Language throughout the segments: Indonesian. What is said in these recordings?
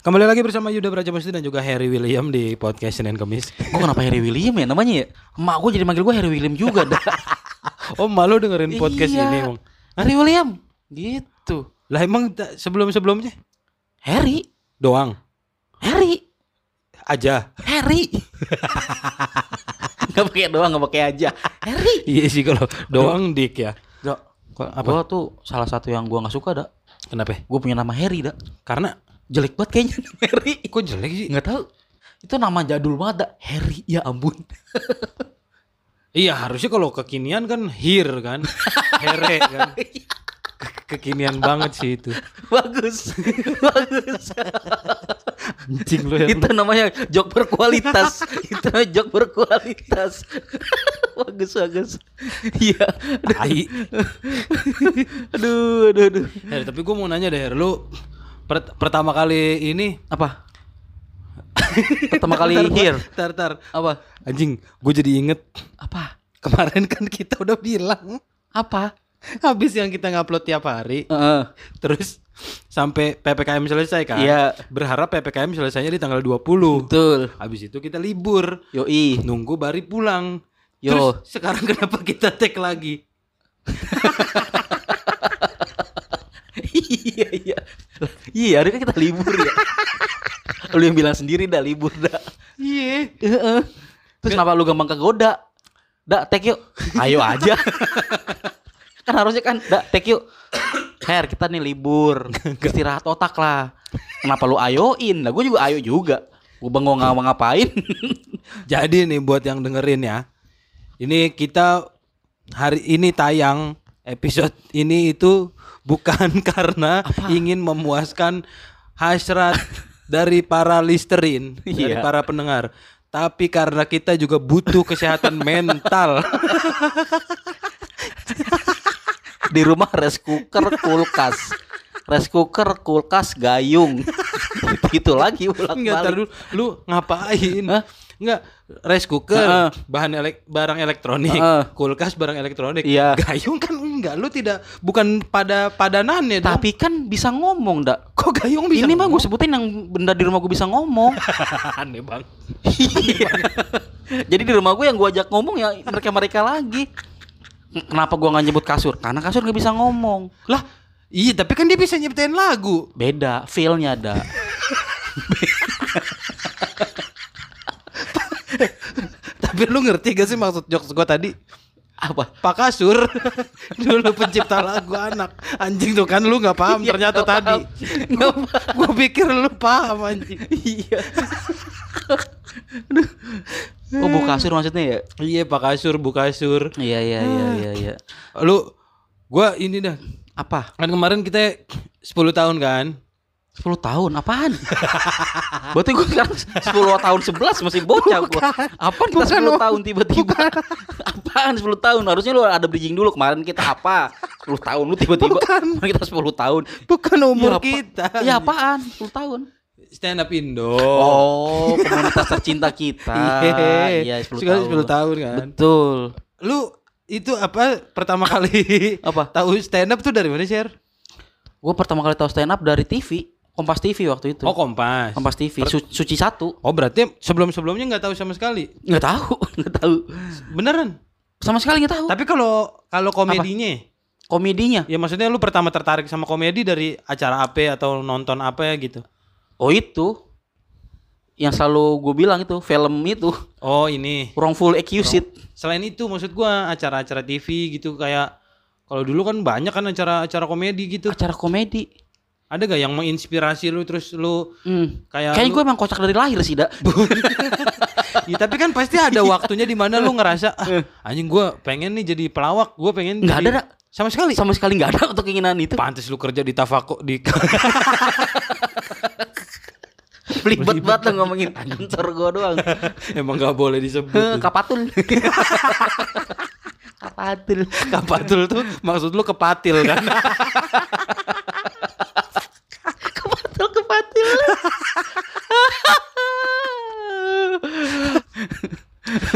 Kembali lagi bersama Yuda Braja Musti dan juga Harry William di podcast Senin Kemis. Gue kenapa Harry William ya namanya ya? Emak gue jadi manggil gue Harry William juga dah. Oh malu dengerin podcast Iya. ini emang. Harry William. Gitu. Lah emang sebelum-sebelumnya Harry. doang Harry. aja. Harry. gak pakai doang, gak pakai aja. Harry. Iya sih kalau doang dik ya. Dak. Kok apa? Gue tuh salah satu yang gue gak suka dak. Kenapa? Gue punya nama Harry dak. Karena Jelek banget kayaknya nama Harry. kok jelek sih? Nggak tahu. Itu nama jadul banget dak. Harry. Ya ampun. Iya harusnya kalau kekinian kan hir kan, here kan. Ke- kekinian banget sih itu. bagus. bagus. Anjing lu ya. itu namanya jok berkualitas itu namanya jok berkualitas bagus bagus iya Tai. aduh aduh aduh Her, tapi gue mau nanya deh, Her, lu per- pertama kali ini apa pertama kali Tar, here Tar, tar. apa Anjing, gue jadi inget apa kemarin kan kita udah bilang apa habis yang kita ngupload tiap hari, Heeh. terus sampai PPKM selesai kan? Iya. Berharap PPKM selesainya di tanggal 20. betul Habis itu kita libur, yoi nunggu Bari pulang. Yo. Terus sekarang kenapa kita tag lagi? iya iya iya hari kita libur ya lu yang bilang sendiri dah libur dah Iya. Heeh. terus kenapa lu gampang kegoda dak take yuk ayo aja kan harusnya kan dak take yuk Her kita nih libur istirahat otak lah kenapa lu ayoin lah gue juga ayo juga gue bengong ngapa ngapain Jadi nih buat yang dengerin ya. Ini kita hari ini tayang episode ini itu bukan karena ingin memuaskan hasrat dari para listerin, dari Iya. para pendengar. Tapi karena kita juga butuh kesehatan mental. Di rumah rice cooker kulkas rice cooker kulkas gayung gitu lagi ulang Enggak, ntar balik dulu. Lu ngapain? Hah? Enggak, rice cooker, Heeh. bahan elek barang elektronik, Heeh. kulkas barang elektronik. Iya. Gayung kan enggak, lu tidak bukan pada padanannya dong. tapi kan bisa ngomong dak kok gayung bisa ini mah gue ngomong? sebutin yang benda di rumah gue bisa ngomong aneh bang. Iya. Jadi di rumah gue yang gue ajak ngomong ya mereka mereka lagi. Kenapa gue nggak nyebut kasur? Karena kasur nggak bisa ngomong. Lah, iya tapi kan dia bisa nyiptain lagu. Beda, feelnya ada. Tapi lu ngerti gak sih maksud jokes gua tadi? Apa? Pak Kasur dulu pencipta lagu anak anjing tuh kan lu nggak paham Iya, ternyata tadi gua pikir lu paham anjing Iya. Oh, bu kasur maksudnya ya? iya Pak Kasur Bu Kasur Iya iya iya iya iya. lu gua ini dah Apa? kan kemarin kita 10 tahun kan 10 tahun apaan? Berarti gue sekarang 10 tahun 11 masih bocah gue. Apaan kita Bukan, 10 Om. tahun tiba-tiba? Apaan 10 tahun? Harusnya lu ada bridging dulu kemarin kita apa? 10 tahun lu tiba-tiba Bukan. kita 10 tahun. bukan umur Ya, apa- kita Ya apaan? 10 tahun. Stand up Indo Oh, komunitas tercinta kita. iya Iya, 10 sekali tahun. 10 tahun kan Betul. lu itu apa pertama kali Apa? tahu stand up tuh dari mana share Gue pertama kali tahu stand up dari TV, Kompas TV waktu itu. oh kompas Kompas TV, Su- Suci satu. oh berarti sebelum sebelumnya nggak tahu sama sekali Nggak tahu, nggak tahu. beneran Sama sekali nggak tahu. tapi kalau kalau komedinya Komedinya. ya maksudnya lu pertama tertarik sama komedi dari acara apa atau nonton apa ya gitu Oh itu yang selalu gue bilang itu film itu oh ini wrongful accused. selain itu maksud gua acara-acara TV gitu kayak kalau dulu kan banyak kan acara-acara komedi gitu Acara komedi. ada gak yang menginspirasi lu terus lu Hmm. kayak Kayaknya lu- gue emang kocak dari lahir sih, Dak. Ya, tapi kan pasti ada waktunya di mana lu ngerasa ah, anjing gua pengen nih jadi pelawak, gua pengen Nggak jadi- ada, Dak. Sama sekali. Sama sekali nggak ada untuk keinginan itu. Pantes lu kerja di Tafako di Belibet banget lo ngomongin kantor gue doang. Emang gak boleh disebut. Eh, Kapatul. Kapatul. Kapatul tuh maksud lu kepatil kan? Kapatul kepatil.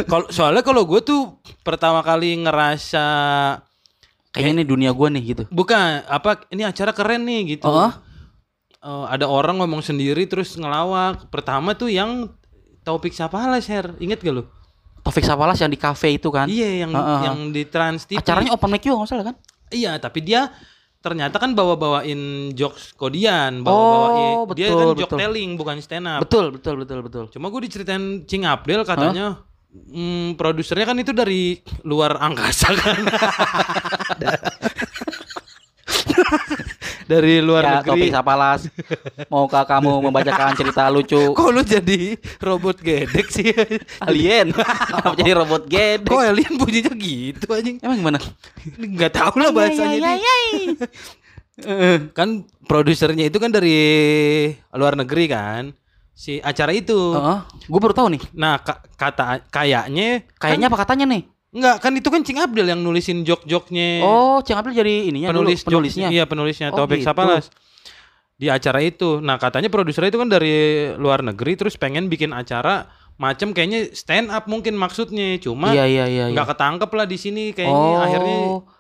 Kalau soalnya kalau gue tuh pertama kali ngerasa Kayaknya ini dunia gua nih gitu. bukan apa ini acara keren nih gitu. Oh. Eh, ada orang ngomong sendiri terus ngelawak. Pertama tuh yang Taufik Sapala share, inget gak lu? Taufik Sapalas yang di kafe itu kan. Iya yang Heeh. yang di Trans TV. Acaranya open mic juga nggak salah kan? Iya, tapi dia ternyata kan bawa-bawain jokes kodian, bawa-bawain Oh, dia betul, kan joke betul. telling bukan stand up. Betul, betul, betul, betul. Cuma gue diceritain Cing Abdel katanya hmm, produsernya kan itu dari luar angkasa kan. dari luar ya, negeri. Taufik Sapalas. Maukah kamu membacakan cerita lucu Kok lu jadi robot gedek sih? alien? Kenapa jadi robot gede? Kok alien bunyinya gitu anjing? Emang gimana? Nggak tahu lah bahasanya Ay, dia. ay, ay, ay. Kan produsernya itu kan dari luar negeri kan. Si acara itu. gue baru tahu nih. Nah, ka- kata kayaknya Kayaknya apa katanya nih? enggak kan itu kan Cing Abdel yang nulisin jok-joknya. Oh, Cing Abdul jadi ininya dulu, penulis jok- penulisnya. Iya, penulisnya Oh, Taufik gitu. Sapalas. Di acara itu. Nah, katanya produser itu kan dari luar negeri terus pengen bikin acara macam kayaknya stand up mungkin maksudnya. Cuma Iya, iya, iya. iya. nggak ketangkep lah di sini kayaknya Oh. akhirnya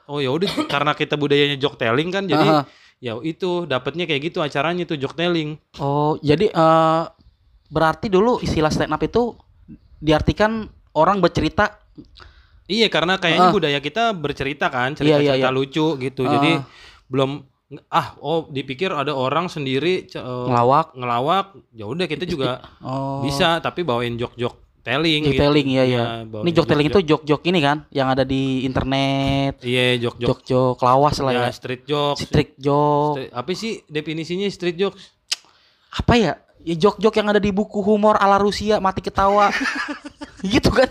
oh ya udah karena kita budayanya joke telling kan jadi Aha. ya itu dapatnya kayak gitu acaranya tuh joke telling. Oh, jadi eh berarti dulu istilah stand up itu diartikan orang bercerita Iya karena kayaknya Ah. budaya kita bercerita kan Iya, iya, cerita-cerita iya. lucu gitu. Ah. Jadi belum ah oh dipikir ada orang sendiri eh, ngelawak. ngelawak ya udah kita juga Oh. bisa tapi bawain jok-jok telling gitu. telling ya ya. Ini joke telling itu jok-jok. ini kan yang ada di internet. iya jok-jok Jok-jok lawas lah ya, ya. street jokes. Street joke. Street- apa sih definisinya street jokes? Apa ya? Ya jok-jok yang ada di buku humor ala Rusia mati ketawa. gitu kan.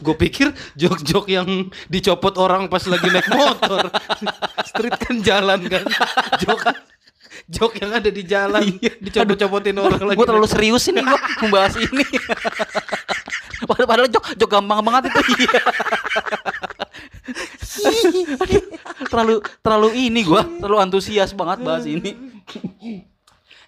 Gue pikir jok-jok yang dicopot orang pas lagi naik motor. Street kan jalan kan. Jok jok yang ada di jalan dicopot-copotin orang lagi. Gue terlalu serius ini gue membahas ini. padahal, padahal jok jok gampang banget itu. Iya. Terlalu terlalu ini gua terlalu antusias banget bahas ini.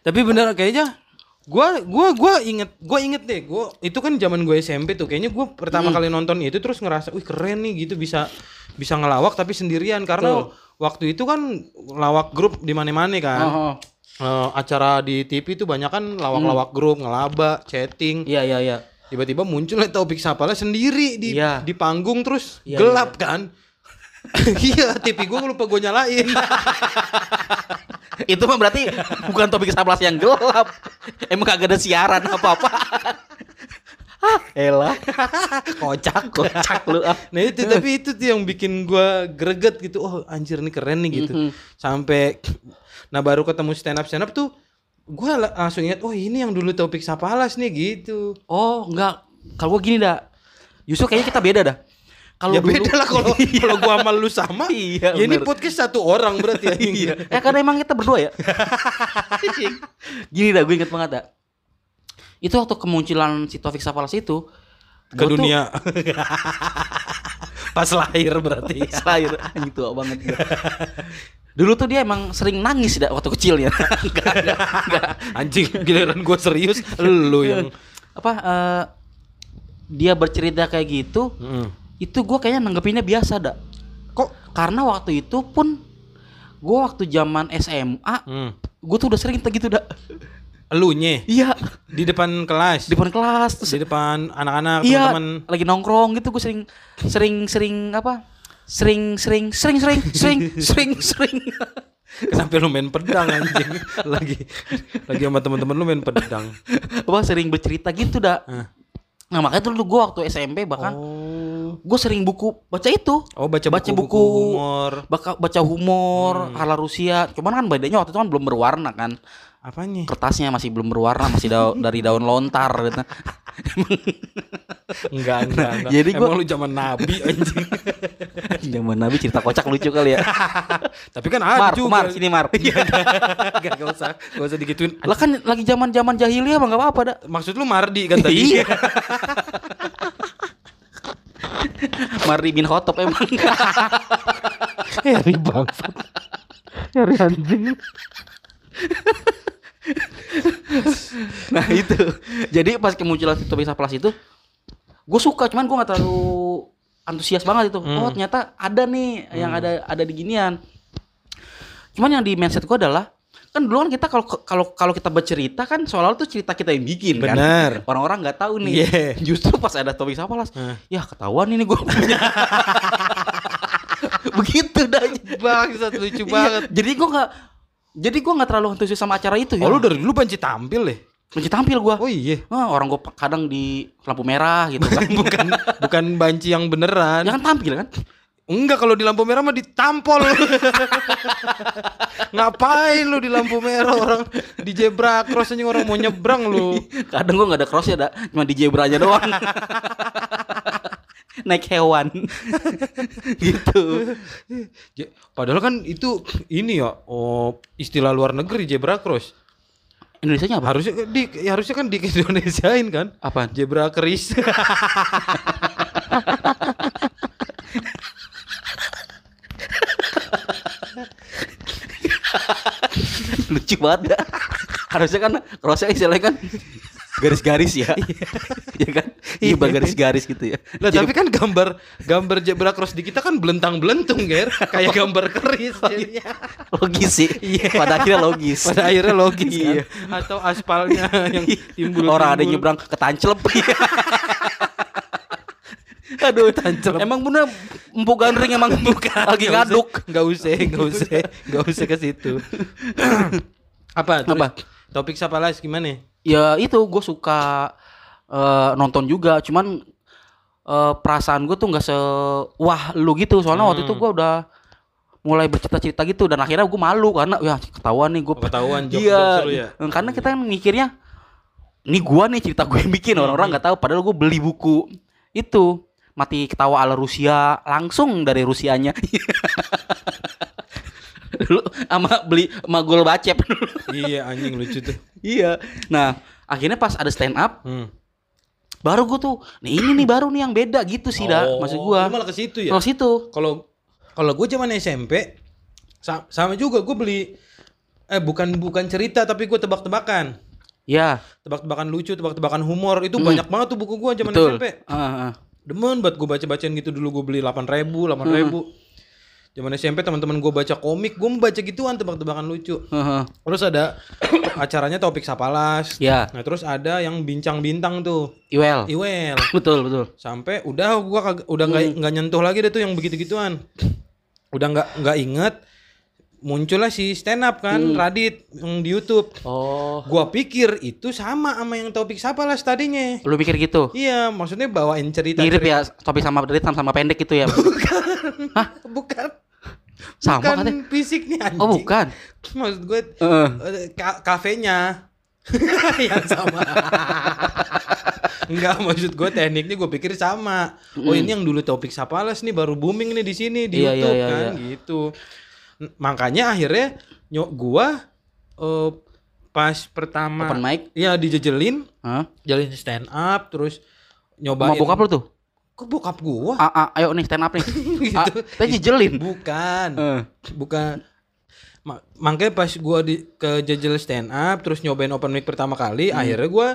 Tapi bener kayaknya gua gua gua inget gua inget deh gua itu kan zaman gue SMP tuh kayaknya gua pertama kali nonton itu terus ngerasa wih keren nih gitu bisa bisa ngelawak tapi sendirian. Karena waktu itu kan lawak grup di mana-mana kan. Oh, Eh, acara di TV itu banyak kan lawak-lawak grup ngelaba chatting. Iya iya iya. tiba-tiba muncul Taufik Sapala sendiri di Iya. di panggung terus Iya, gelap kan. Iya TV gua lupa gue nyalain Itu mah berarti bukan topik sablas yang gelap. Emang kagak ada siaran apa-apa. Ah, elah. kocak Kocak lu ah. Nah itu tapi itu tuh yang bikin gua greget gitu. Oh anjir nih keren nih gitu. Sampai nah baru ketemu stand up stand up tuh gua la- langsung ingat oh ini yang dulu Taufik Sapalas nih gitu. Oh, enggak. Kalau gua gini dah. Justru kayaknya kita beda dah. Kalau ya dulu- beda lah kalau kalau gua sama lu sama. Iya, ya ini podcast satu orang berarti anjing. Iya. Ya karena emang kita berdua ya. Gini dah, gue inget banget dah. Itu waktu kemunculan si Taufik Sapalas itu Ke gua tuh- dunia. Pas lahir berarti. Lahir anjing tua banget gua. Dulu tuh dia emang sering nangis dah waktu kecilnya. Enggak, enggak, enggak. Anjing giliran gua serius lu yang Apa eh, dia bercerita kayak gitu, Mm. Itu gua kayaknya nanggepinnya biasa dah. Kok? Karena waktu itu pun gua waktu zaman SMA, hmm. gua tuh udah sering gitu dah. elunya? Iya, di depan kelas, di depan kelas terus di depan anak-anak iya teman-teman lagi nongkrong gitu gue sering sering sering apa? Sering sering sering sering sering sering sering. Sampai lu main pedang anjing. Lagi lagi sama teman-teman lu main pedang. Apa sering bercerita gitu dah. Nah makanya dulu gue waktu SMP bahkan oh. gue sering buku baca itu. Oh baca baca buku, buku, humor. baca baca humor ala Rusia. Cuman kan bedanya waktu itu kan belum berwarna kan apanya kertasnya masih belum berwarna masih dau- dari daun lontar gitu. enggak enggak, enggak. Jadi gua- emang lu zaman nabi anjing zaman Nabi cerita kocak lucu kali ya tapi kan ada Mar, juga Mar, sini Mar. enggak enggak usah enggak usah digituin Lah kan lagi zaman zaman jahiliyah mah nggak apa-apa dah. maksud lu Mardi kan tadi Iya. Mardi bin Khotob emang. Heri bangsat Heri anjing nah itu. Jadi pas kemunculan Tito Bisa Plus itu gue suka cuman gue nggak terlalu antusias banget itu Hmm. oh ternyata ada nih yang ada ada di ginian cuman yang di mindset gue adalah kan dulu kan kita kalau kalau kalau kita bercerita kan soal tuh cerita kita yang bikin kan Bener. orang-orang nggak tahu nih Iya. justru pas ada topik sapalas Hah. ya ketahuan ini gue punya begitu dah Bangsat lucu Iya, jadi gue nggak jadi gue nggak terlalu antusias sama acara itu ya Oh lu dari dulu banci tampil deh. Kunci tampil gue Oh iya. Ah, orang gue kadang di lampu merah gitu kan bukan bukan banci yang beneran. ya kan tampil kan Enggak kalau di lampu merah mah ditampol. Ngapain lu di lampu merah orang di zebra cross aja orang mau nyebrang lu. kadang gue nggak ada cross ya dah cuma di zebranya doang naik hewan gitu Padahal kan itu ini ya oh istilah luar negeri zebra cross. Indonesia apa Harusnya di ya harusnya kan di Indonesiain kan. apa Zebra keris. lucu banget dah. harusnya kan crossnya istilahnya kan garis-garis ya. Ya kan? Iya garis-garis gitu ya. Jadi- tapi kan gambar gambar zebra cross di kita kan belentang-belentung, Ger. Kayak gambar keris jadinya. logis sih. Pada akhirnya logis. Pada akhirnya logis Iya. kan? Atau aspalnya yang timbul orang ada nyebrang ketancelep aduh emang bener empuk gandring emang lagi ngaduk Enggak usah, enggak usah, enggak usah ke situ. Apa? Terus Apa? Topik Sapalas gimana? Ya itu gue suka eh, nonton juga. Cuman eh, perasaan gue tuh nggak se wah lu gitu. Soalnya waktu itu gue udah mulai bercerita-cerita gitu. Dan akhirnya gue malu karena ya ketahuan nih gue Oh, ketahuan jokes- iya lu ya? karena kita kan mikirnya ini gua nih cerita gue yang bikin. Orang-orang nggak tahu. Padahal gue beli buku itu. Mati ketawa ala Rusia. Langsung dari Rusianya dulu sama beli sama gol bacep iya, anjing lucu tuh. iya nah akhirnya pas ada stand up Hmm. baru gue tuh nih ini nih baru nih yang beda gitu sih dah Oh, maksud gua lu malah ke situ ya? kalau situ Kalau kalau gue zaman SMP sa- sama juga gue beli eh bukan bukan cerita tapi gue tebak-tebakan. ya Tebak-tebakan lucu, tebak-tebakan humor itu banyak banget tuh buku gue zaman betul SMP. Ah, ah. Demen buat gue baca-bacain gitu dulu gue beli 8000, 8000. Zaman SMP teman-teman gue baca komik, gue mau baca gituan tebak-tebakan lucu. Ah. Terus ada acaranya topik Sapalas. ya Nah, terus ada yang bincang bintang tuh. Iwel Iwel. betul betul Sampai udah gua kag- udah nggak Hmm. nggak nyentuh lagi deh tuh yang begitu-gituan. Udah nggak nggak inget muncullah si stand up kan Hmm. Radit yang di YouTube. oh Gua pikir itu sama sama yang topik Sapalas tadinya. lu mikir gitu Iya, maksudnya bawain cerita. mirip ya topik sama Radit sama, sama pendek gitu ya Bukan. sama bukan katanya fisiknya anjing. oh bukan Maksud gue eh, ka- kafenya yang sama. Enggak, maksud gue tekniknya gue pikir sama. Oh, ini yang dulu topik Sapalas nih baru booming nih di sini di Iya, iya, YouTube iya, kan iya. gitu. Makanya akhirnya nyok gua eh, pas pertama open mic ya dijejelin, Hah? jalin stand up terus Sama nyobain bokap lu tuh Kok bokap gua? ah, ah, ayo nih stand up nih Gitu. tadi jejelin Bukan. Eh. Bukan. Ma- makanya pas gua di ke jajal stand up terus nyobain open mic pertama kali, Hmm. akhirnya gua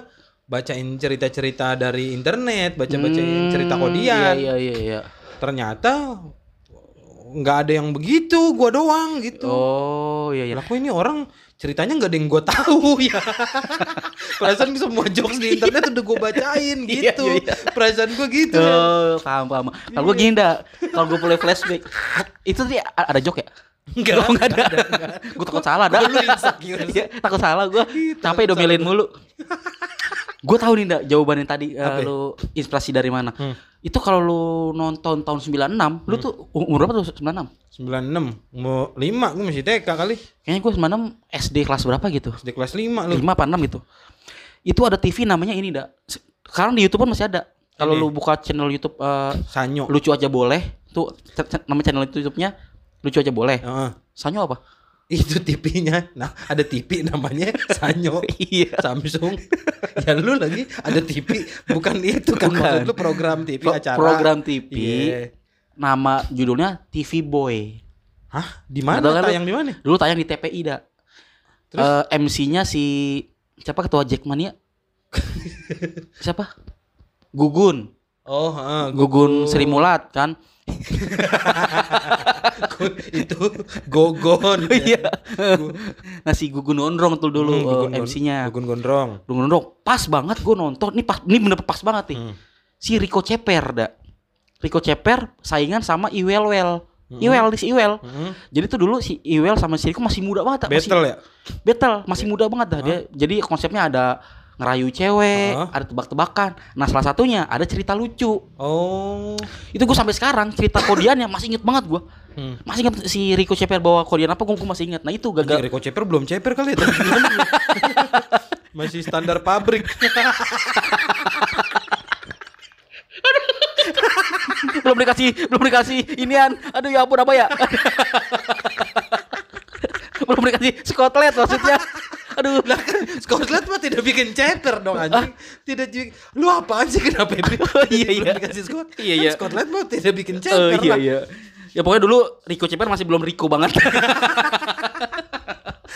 bacain cerita-cerita dari internet, baca-bacain Hmm, cerita kodian. iya iya iya Ternyata nggak ada yang begitu, gua doang gitu. oh iya iya Lah kok ini orang ceritanya nggak ada yang gua tahu ya. Perasaan semua jokes di internet udah gua bacain Iya, gitu. iya, iya. Perasaan gua gitu. ya. Oh, paham paham. Kalau gue gini dah, kalau gue boleh flashback, itu tadi ada joke ya? Enggak, Oh, enggak ada. gue takut salah dah. Lu insecure? Iya, takut salah gue. Capek takut domelin mulu. Gue tahu nih dah jawaban yang tadi Apa? lu inspirasi dari mana. Hmm. Itu kalau lu nonton tahun 96, lu tuh umur berapa tuh 96? 96 mau 5 gue masih TK kali Kayaknya gue 96 SD kelas berapa gitu. SD kelas 5 lu 5 apa 6 gitu. Itu ada TV namanya ini dah. Sekarang di YouTube pun masih ada. Kalau lu buka channel YouTube eh, Sanyo lucu aja boleh tuh nama channel YouTube-nya lucu aja boleh Heeh. Sanyo apa itu TV-nya nah ada TV namanya Sanyo. Iya. Samsung. Ya lu lagi ada TV bukan itu kan Bukan. maksud lu program TV Pro- acara? program TV Iya. nama judulnya TV Boy. Hah? Di mana? Kan lu- tayang di mana? Dulu tayang di TPI dah Terus? Eh, MC-nya si siapa ketua Jackmania siapa? Gugun. Oh, heeh, Gugun Sri Mulat kan. Itu gogon. Iya. nah si Gugun Gondrong tuh dulu Hmm, eh, Gugun Gon- MC-nya. Gugun gondrong. Gugun Gondrong pas banget gue nonton. Ini pas ini bener pas banget nih. Hmm. Si Rico Ceper dah. Rico Ceper saingan sama Iwel Wel. Iwel di si Iwel. Hmm. Jadi tuh dulu si Iwel sama si Rico masih muda banget. dah. Masih, Battle ya? Battle, masih muda banget dah dia. Jadi konsepnya ada ngerayu cewek, Hah? ada tebak-tebakan. Nah, salah satunya ada cerita lucu. Oh. Itu gue sampai sekarang cerita kodian yang masih inget banget gue. Hmm. Masih inget si Rico Ceper bawa kodian apa gue masih inget. Nah, itu gagal. Rico Ceper belum ceper kali ya? Masih standar pabrik. belum dikasih belum dikasih inian. Aduh ya ampun apa ya? belum dikasih skotlet maksudnya. Aduh. Lah kan Scotland mah tidak bikin ceper dong anjing. Tidak. Lu apaan sih kenapa ini? Iya, iya. Belum dikasih Scott. Iya, iya. Scotland mah tidak bikin Eh, ceper iya iya. Ya pokoknya dulu Rico Ceper masih belum Rico banget.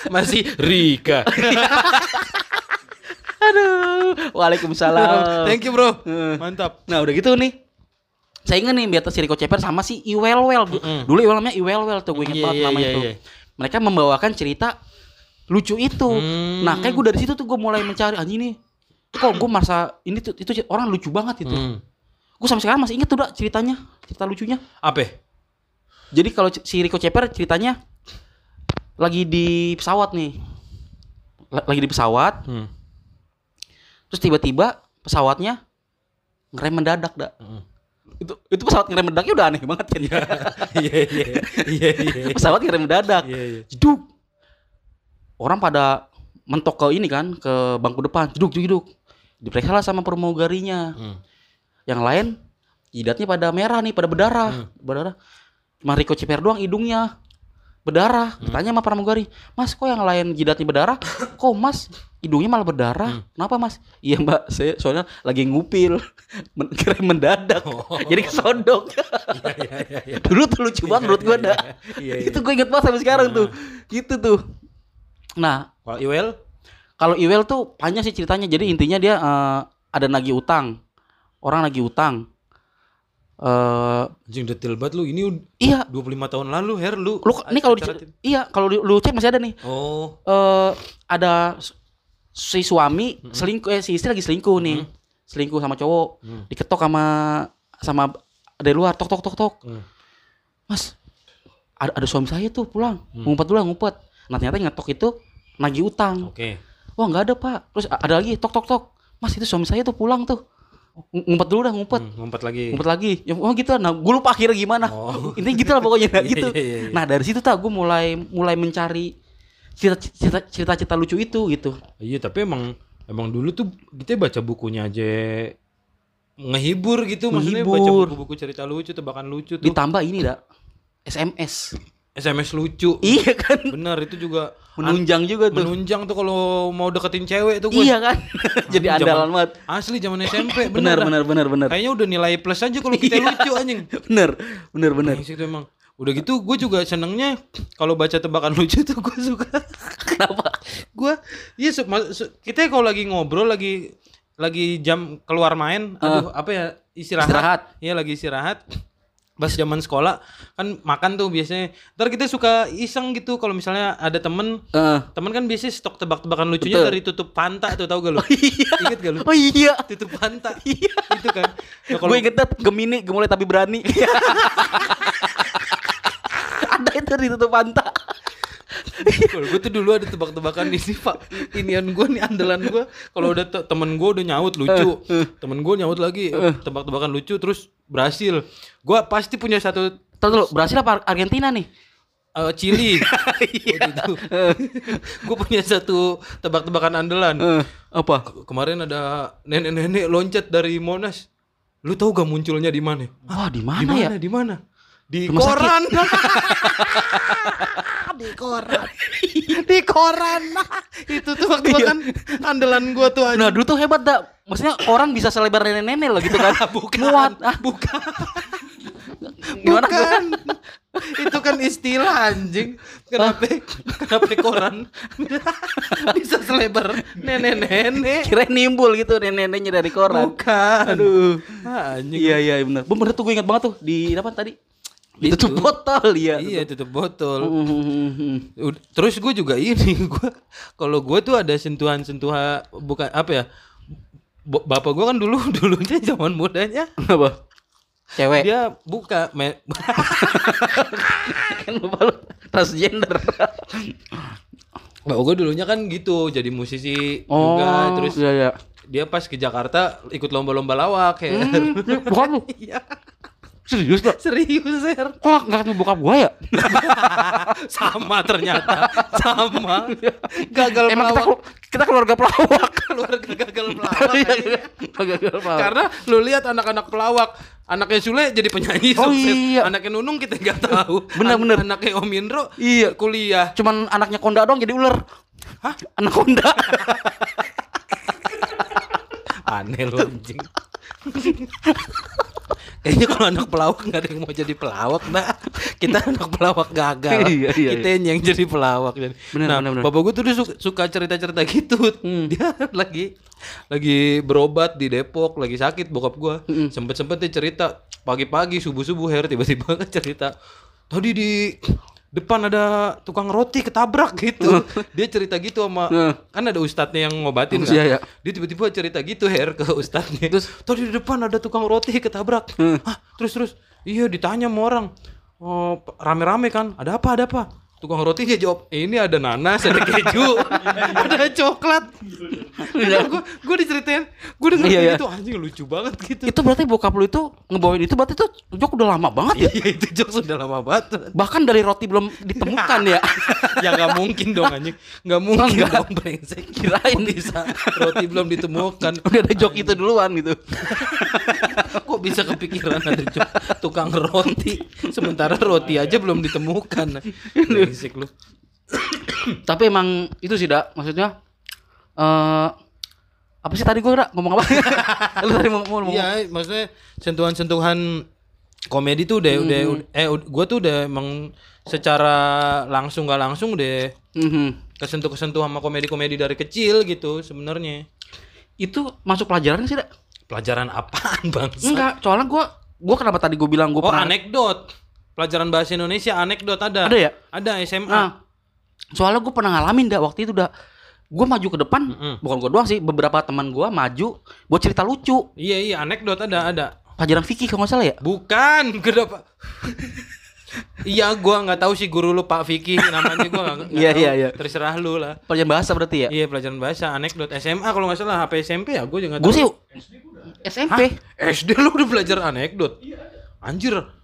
Masih Rika. Aduh. Waalaikumsalam. Thank you, Bro. Mantap. Nah udah gitu nih Saya ingat nih Beatrice si Rico Ceper sama si Iwelwel Du- Mm-mm. Dulu Iwel namanya Iwelwel tuh gue inget Iya, banget iya, nama iya, itu iya. Mereka membawakan cerita lucu itu Hmm. Nah kayak gue dari situ tuh gue mulai mencari anjing nih Kok gue masa ini tuh itu orang lucu banget itu Hmm. Gue sampai sekarang masih inget tuh dak ceritanya Cerita lucunya Apa? Jadi kalau si Rico Ceper ceritanya Lagi di pesawat nih L- Lagi di pesawat Hmm. Terus tiba-tiba pesawatnya ngerem mendadak dak Hmm. itu itu pesawat ngerem mendaknya udah aneh banget kan ya. Iya, iya. Iya, iya. pesawat ngerem mendadak. Iya, iya. Jeduk. Orang pada mentok ke ini kan ke bangku depan. Jeduk. jeduk. Diperiksa lah sama pramugarinya. Hmm. Yang lain jidatnya pada merah nih, pada berdarah. Hmm. Berdarah. Cuma Rico Ciper doang hidungnya berdarah. Hmm. Ditanya sama pramugari, "Mas, kok yang lain jidatnya berdarah? Kok Mas hidungnya malah berdarah? Hmm. Kenapa, Mas?" "Iya, Mbak, saya soalnya lagi ngupil." Men- Kira mendadak. Oh. Jadi kesodok. Iya, iya, iya, iya. Dulu tuh lucu banget menurut gue dah. Iya, iya. Itu gue inget banget sampai sekarang tuh. Gitu tuh. Nah, Kalau Iwel? kalau Iwel tuh panjang sih ceritanya. Jadi intinya dia eh, ada nagih utang. Orang nagih utang. Eh Anjing detail banget lu. Ini iya, 25 tahun lalu, Her, lu. lu ini kalau iya, kalau di- lu cek masih ada nih. Oh. Eh ada s- si suami selingkuh eh si istri lagi selingkuh nih. Hmm. Selingkuh sama cowok. Hmm. Diketok sama sama dari luar tok tok tok tok. Hmm. Mas, ada, ada suami saya tuh pulang, ngumpet dulu ngumpet. Nah ternyata ngetok itu nagih utang. Oke. Wah nggak ada pak. Terus ada lagi tok tok tok. Mas itu suami saya tuh pulang tuh. Ng- Ngumpet dulu dah ngumpet. Hmm, ngumpet lagi. Ngumpet lagi. Ya, oh gitu. Nah gue lupa akhirnya gimana. Oh. Intinya gitu lah pokoknya nah, gitu. iya, iya, iya. Nah dari situ tak gue mulai mulai mencari cerita cerita cerita, cerita lucu itu gitu. Iya, tapi emang emang dulu tuh kita baca bukunya aja ngehibur gitu maksudnya baca Menghibur. buku-buku cerita lucu tebakan lucu tuh Ditambah ini dah SMS. SMS lucu Iya kan. bener itu juga Menunjang juga tuh. menunjang tuh kalau mau deketin cewek tuh gue Iya kan. Jadi Zaman- andalan banget. asli zaman SMP Benar bener, benar benar benar. kayaknya udah nilai plus aja kalau kita Iya. lucu anjing Bener bener bener. Brengsek tuh emang udah gitu gue juga senengnya kalau baca tebakan lucu tuh gue suka Kenapa? gue iya su- kita kalau lagi ngobrol lagi lagi jam keluar main aduh apa ya istirahat Istirahat. iya lagi istirahat pas zaman sekolah kan makan tuh biasanya ntar kita suka iseng gitu kalau misalnya ada temen Eh, temen kan biasanya stok tebak-tebakan lucunya Betul. dari tutup panta tuh tau gak lu iya. inget gak lu Oh iya. tutup panta Iya. itu kan Nah, kalau Gue inget banget Gemini gemulai tapi berani. Ada itu di tutup pantai. Gue tuh dulu ada tebak-tebakan ini pak. Inian gue nih andalan gue Kalau udah te- temen gue udah nyaut lucu. Temen gue nyaut lagi. Tebak-tebakan lucu terus berhasil. Gue pasti punya satu Tahu dulu, Brasil apa Argentina nih? eh, Chili. Gue punya satu tebak-tebakan andalan. Eh, apa? Ke- Kemarin ada nenek-nenek loncat dari Monas. Lu tahu gak munculnya di mana? Wah, di mana ya? Di mana? Di koran. di koran. di koran. Itu tuh waktu kan andalan gua tuh Nah, dulu tuh hebat dah. Maksudnya orang bisa selebar nenek-nenek loh gitu kan. bukan. Muat. Ah, Bukan. gimana? Bukan. itu kan istilah anjing. Kenapa kenapa koran bisa selebar nenek-nenek? Kira nimbul gitu nenek-neneknya dari koran. Bukan. Aduh. Ah, anjing. Iya iya benar. Bener tuh gue ingat banget tuh di apa tadi? Ditutup Itu. botol ya. Iya tutup botol. Hmm. Terus gue juga ini gue kalau gue tuh ada sentuhan-sentuhan bukan apa ya? Bapak gue kan dulu dulunya zaman mudanya Apa? Cewek. dia buka me- kan lupa lu transgender. Bapak gue dulunya kan gitu jadi musisi Oh, juga terus iya iya. dia pas ke Jakarta ikut lomba-lomba lawak ya. Bukan lu. Iya. Serius gak? Serius Ser Kok gak ketemu bokap gua ya? Sama ternyata Sama Gagal Emang kita, pelawak kelu- kita keluarga pelawak. Keluarga gagal pelawak Iya, iya. Gagal pelawak. Karena lu lihat anak-anak pelawak Anaknya Sule jadi penyanyi Oh, sukses iya. Anaknya Nunung kita nggak tahu Bener, An- bener. Anaknya Om Indro Iya. Kuliah Cuman anaknya konda doang jadi ular. Hah? Anak konda. Aneh lu anjing Kayaknya kalau anak pelawak nggak ada yang mau jadi pelawak dah. Kita anak pelawak gagal. Iya, iya, Kita yang jadi pelawak. Bener, nah, bener, bener. bapak gue tuh dia suka, suka cerita-cerita gitu. Hmm. Dia lagi lagi berobat di Depok, lagi sakit bokap gue. Hmm. Sempet-sempet dia cerita pagi-pagi subuh-subuh her tiba-tiba cerita. Tadi di depan ada tukang roti ketabrak gitu. dia cerita gitu sama Hmm. kan ada ustadznya yang ngobatin kan. Iya, iya. Dia tiba-tiba cerita gitu Her ke ustadznya. Terus tadi di depan ada tukang roti ketabrak. Hah, terus terus iya ditanya sama orang. Oh, rame-rame kan. Ada apa? Ada apa? Tukang roti dia jawab, ini ada nanas, ada keju, ada coklat. gue gue diceritain, gue denger Iya, iya. itu anjing lucu banget gitu. itu berarti bokap lu itu ngebawain itu berarti tuh jok udah lama banget ya. Iya itu jokes sudah lama banget. Bahkan dari roti belum ditemukan ya. ya nggak mungkin dong anjing, nggak mungkin Enggak. dong brengsek. Kirain. Bisa roti belum ditemukan. Udah ada jok itu duluan gitu. Kok bisa kepikiran ada jok tukang roti sementara roti aja belum ditemukan. Brengsek lu. Tapi emang itu sih dak maksudnya eh apa sih tadi gua dak ngomong apa? lu tadi mau ngomong. Iya, maksudnya sentuhan-sentuhan komedi tuh udah udah eh gue tuh udah emang secara langsung gak langsung udah Mhm. kesentuh-kesentuh sama komedi-komedi dari kecil gitu sebenarnya. Itu masuk pelajaran sih dak? Pelajaran apaan, Bang? Enggak, soalnya gua gua kenapa tadi gua bilang gua Oh, pernah anekdot. Pelajaran bahasa Indonesia anekdot ada. Ada ya? Ada SMA. Nah, soalnya gue pernah ngalamin dah waktu itu udah gue maju ke depan, Mm-mm. bukan gue doang sih, beberapa teman gue maju buat cerita lucu. Iya, iya, anekdot ada, ada. Pelajaran fikih kalau nggak salah ya. Bukan, kenapa? iya, gua nggak tahu sih guru lu Pak Vicky namanya gua nggak Iya, iya, iya. Terserah lu lah. Pelajaran bahasa berarti ya. Iya, pelajaran bahasa anekdot SMA kalau nggak salah HP SMP ya, gua juga Gue tahu. sih SMP. SD lu udah belajar anekdot. Anjir.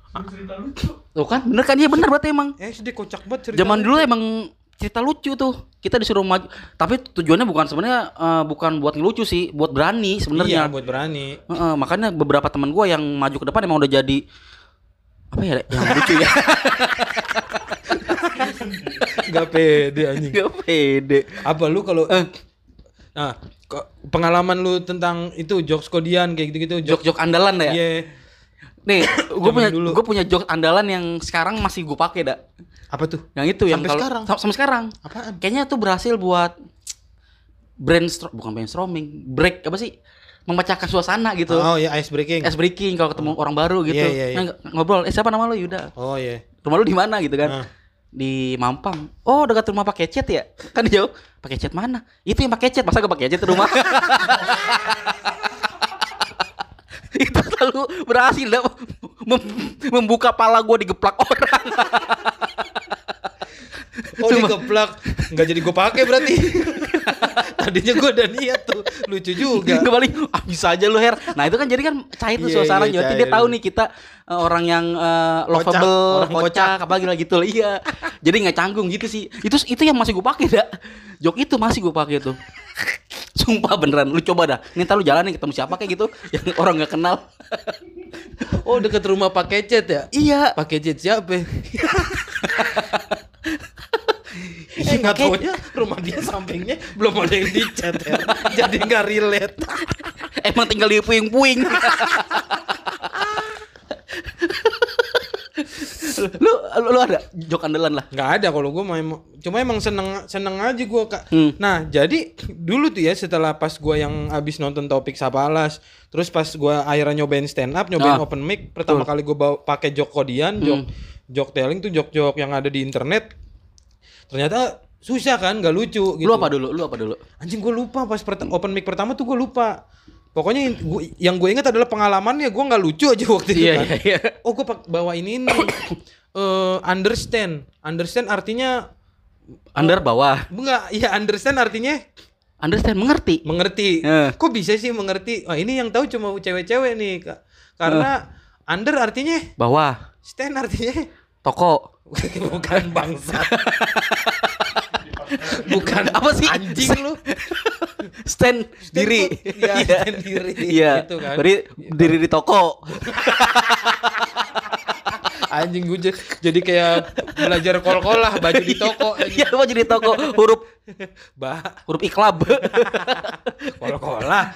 Tuh kan, bener kan? Iya bener berarti emang. SD kocak banget cerita. Zaman dulu emang cerita lucu tuh. Kita disuruh maju, tapi tujuannya bukan sebenarnya eh, bukan buat ngelucu sih, buat berani Iya, sebenarnya. buat berani. Heeh, makanya beberapa teman gue yang maju ke depan emang udah jadi apa ya yang lucu ya Gak pede anjing. gak pede Apa lu kalau Nah, kok pengalaman lu tentang itu jokes kodian kayak gitu-gitu jok jok-jok andalan ya Iya. Nih gue punya gue punya jok andalan yang sekarang masih gue pakai dak. Apa tuh? yang itu yang Sampai kalau sekarang? sam- sampai sekarang. Apaan? kayaknya tuh berhasil buat brainstorm bukan brainstorming break apa sih? Memecahkan suasana gitu. Oh ya ice breaking. ice breaking kalau ketemu orang baru gitu. Iya, iya, iya. Nah, ngobrol eh siapa nama lo Yuda. Oh iya. rumah lu di mana? Gitu kan. Ah. di Mampang. Oh dekat rumah pakai cat ya? Kan jawab pakai cat mana? Itu yang pakai cat masa gue pakai di rumah itu selalu berhasil mem- membuka pala gue digeplak orang. Oh digeplak. Nggak jadi gue pakai berarti. Tadinya gue udah niat tuh. Lucu juga. kembali ah bisa aja lu her. Nah itu kan jadi kan cair tuh suasana iya, berarti cair. dia tahu nih kita eh, orang yang eh, lovable orang kocak, kocak. apalagi lah gitu iya. Jadi nggak canggung gitu sih. Itu itu yang masih gue pakai dah jok itu masih gue pakai tuh sumpah beneran lu coba dah nih ntar lu jalan nih ketemu siapa kayak gitu yang orang nggak kenal Oh deket rumah Pak Kecet ya? iya Pak Kecet siapa? Eh nggak Pak taunya rumah dia sampingnya belum ada yang dicat ya. Jadi nggak relate. emang tinggal di puing-puing lu, lu lu ada jok andalan lah. nggak ada kalau gue main cuma emang seneng seneng aja gue kak Hmm. nah jadi dulu tuh ya setelah pas gue yang abis nonton topik Sapalas terus pas gue akhirnya nyobain stand up nyobain Ah. open mic pertama kali gue bawa pakai jok kodian jok Hmm. jok telling tuh jok jok yang ada di internet ternyata susah kan nggak lucu gitu Lu apa dulu? Lu apa dulu? anjing gue lupa pas open mic pertama tuh gue lupa pokoknya yang gue ingat adalah pengalamannya gue nggak lucu aja waktu itu kan iya. oh gue bawa ini nih eh, understand understand artinya Under bawah. enggak ya understand artinya Understand mengerti. mengerti Eh. kok bisa sih mengerti oh ini yang tahu cuma cewek-cewek nih Kak. karena under artinya Bawah. stand artinya Toko. bukan bangsa bukan Apa sih? anjing lu Stand, diri. tuh- iya, stand diri. Iya. Gitu kan. Beri diri di toko. anjing gue jadi kayak belajar kol-kolah baju di toko Iya, mau jadi toko huruf bah huruf iklab. kol-kolah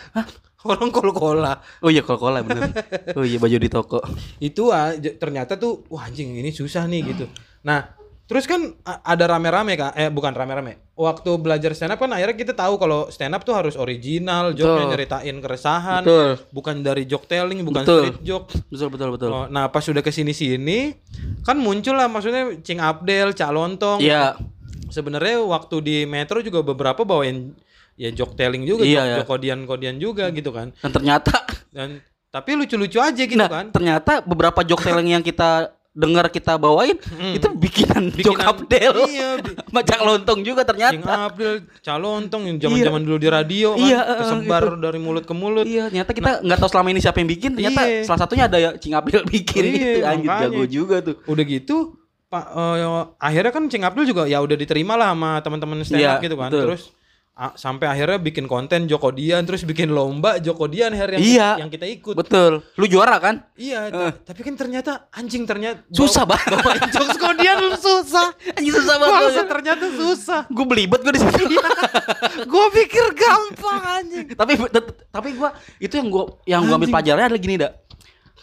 orang kol-kolah oh iya kol-kola bener. Oh iya baju di toko. itu ah ternyata tuh wah anjing ini susah nih gitu nah terus kan ada rame-rame kak eh bukan rame-rame waktu belajar stand up kan akhirnya kita tahu kalau stand up tuh harus original joknya nyeritain keresahan Betul. bukan dari joke telling bukan Betul. street joke Betul betul betul. Oh, nah pas sudah ke sini sini kan muncul lah maksudnya Cing Abdel, Cak Lontong. Iya. Sebenarnya waktu di Metro juga beberapa bawain ya joke telling juga, Iya, joke, iya. joke kodian-kodian juga gitu kan. Dan ternyata Dan tapi lucu-lucu aja gitu nah, kan. ternyata beberapa jok telling yang kita dengar kita bawain itu bikinan, jok Bikinan- Abdel. Iya, bi- Macak lontong juga ternyata. Abdel, Cak Lontong yang zaman-zaman dulu di radio kan Iya, eh, kesebar dari mulut ke mulut. Iya, ternyata kita nggak tahu selama ini siapa yang bikin. Ternyata Iya. salah satunya ada ya Cing Abdel bikin Iya, gitu. Anjir jago juga tuh. Udah gitu Pak eh, akhirnya kan Cing Abdul juga ya udah diterima lah sama teman-teman stand up Iya, gitu kan. betul. Terus sampai akhirnya bikin konten Joko Dian terus bikin lomba Joko Dian akhirnya yang, Iya. yang kita ikut. Betul. Lu juara kan? Iya, ta- tapi kan ternyata anjing ternyata Susah banget. bawain jokes Kodian lu susah. Anjir susah banget. ternyata susah. Gue belibet gue di situ. Gua pikir gampang anjing. tapi tapi gua itu yang gua yang gua ambil pelajarannya adalah gini dak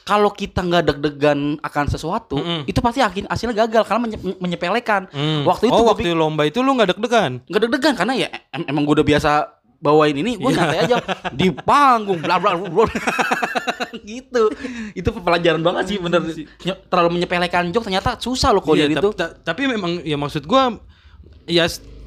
kalau kita nggak deg-degan akan sesuatu Mm-mm. itu pasti akhir hasilnya gagal karena menye- menyepelekan. Waktu itu oh, waktu lomba itu lu nggak deg-degan. nggak deg-degan karena ya em- emang gua udah biasa bawain ini gua Iya. nyantai aja. Di panggung bla bla bla gitu. Itu pelajaran banget sih bener. Nye- terlalu menyepelekan jok ternyata susah loh kalau Iya, itu. tap- ta- tapi memang ya maksud gua ya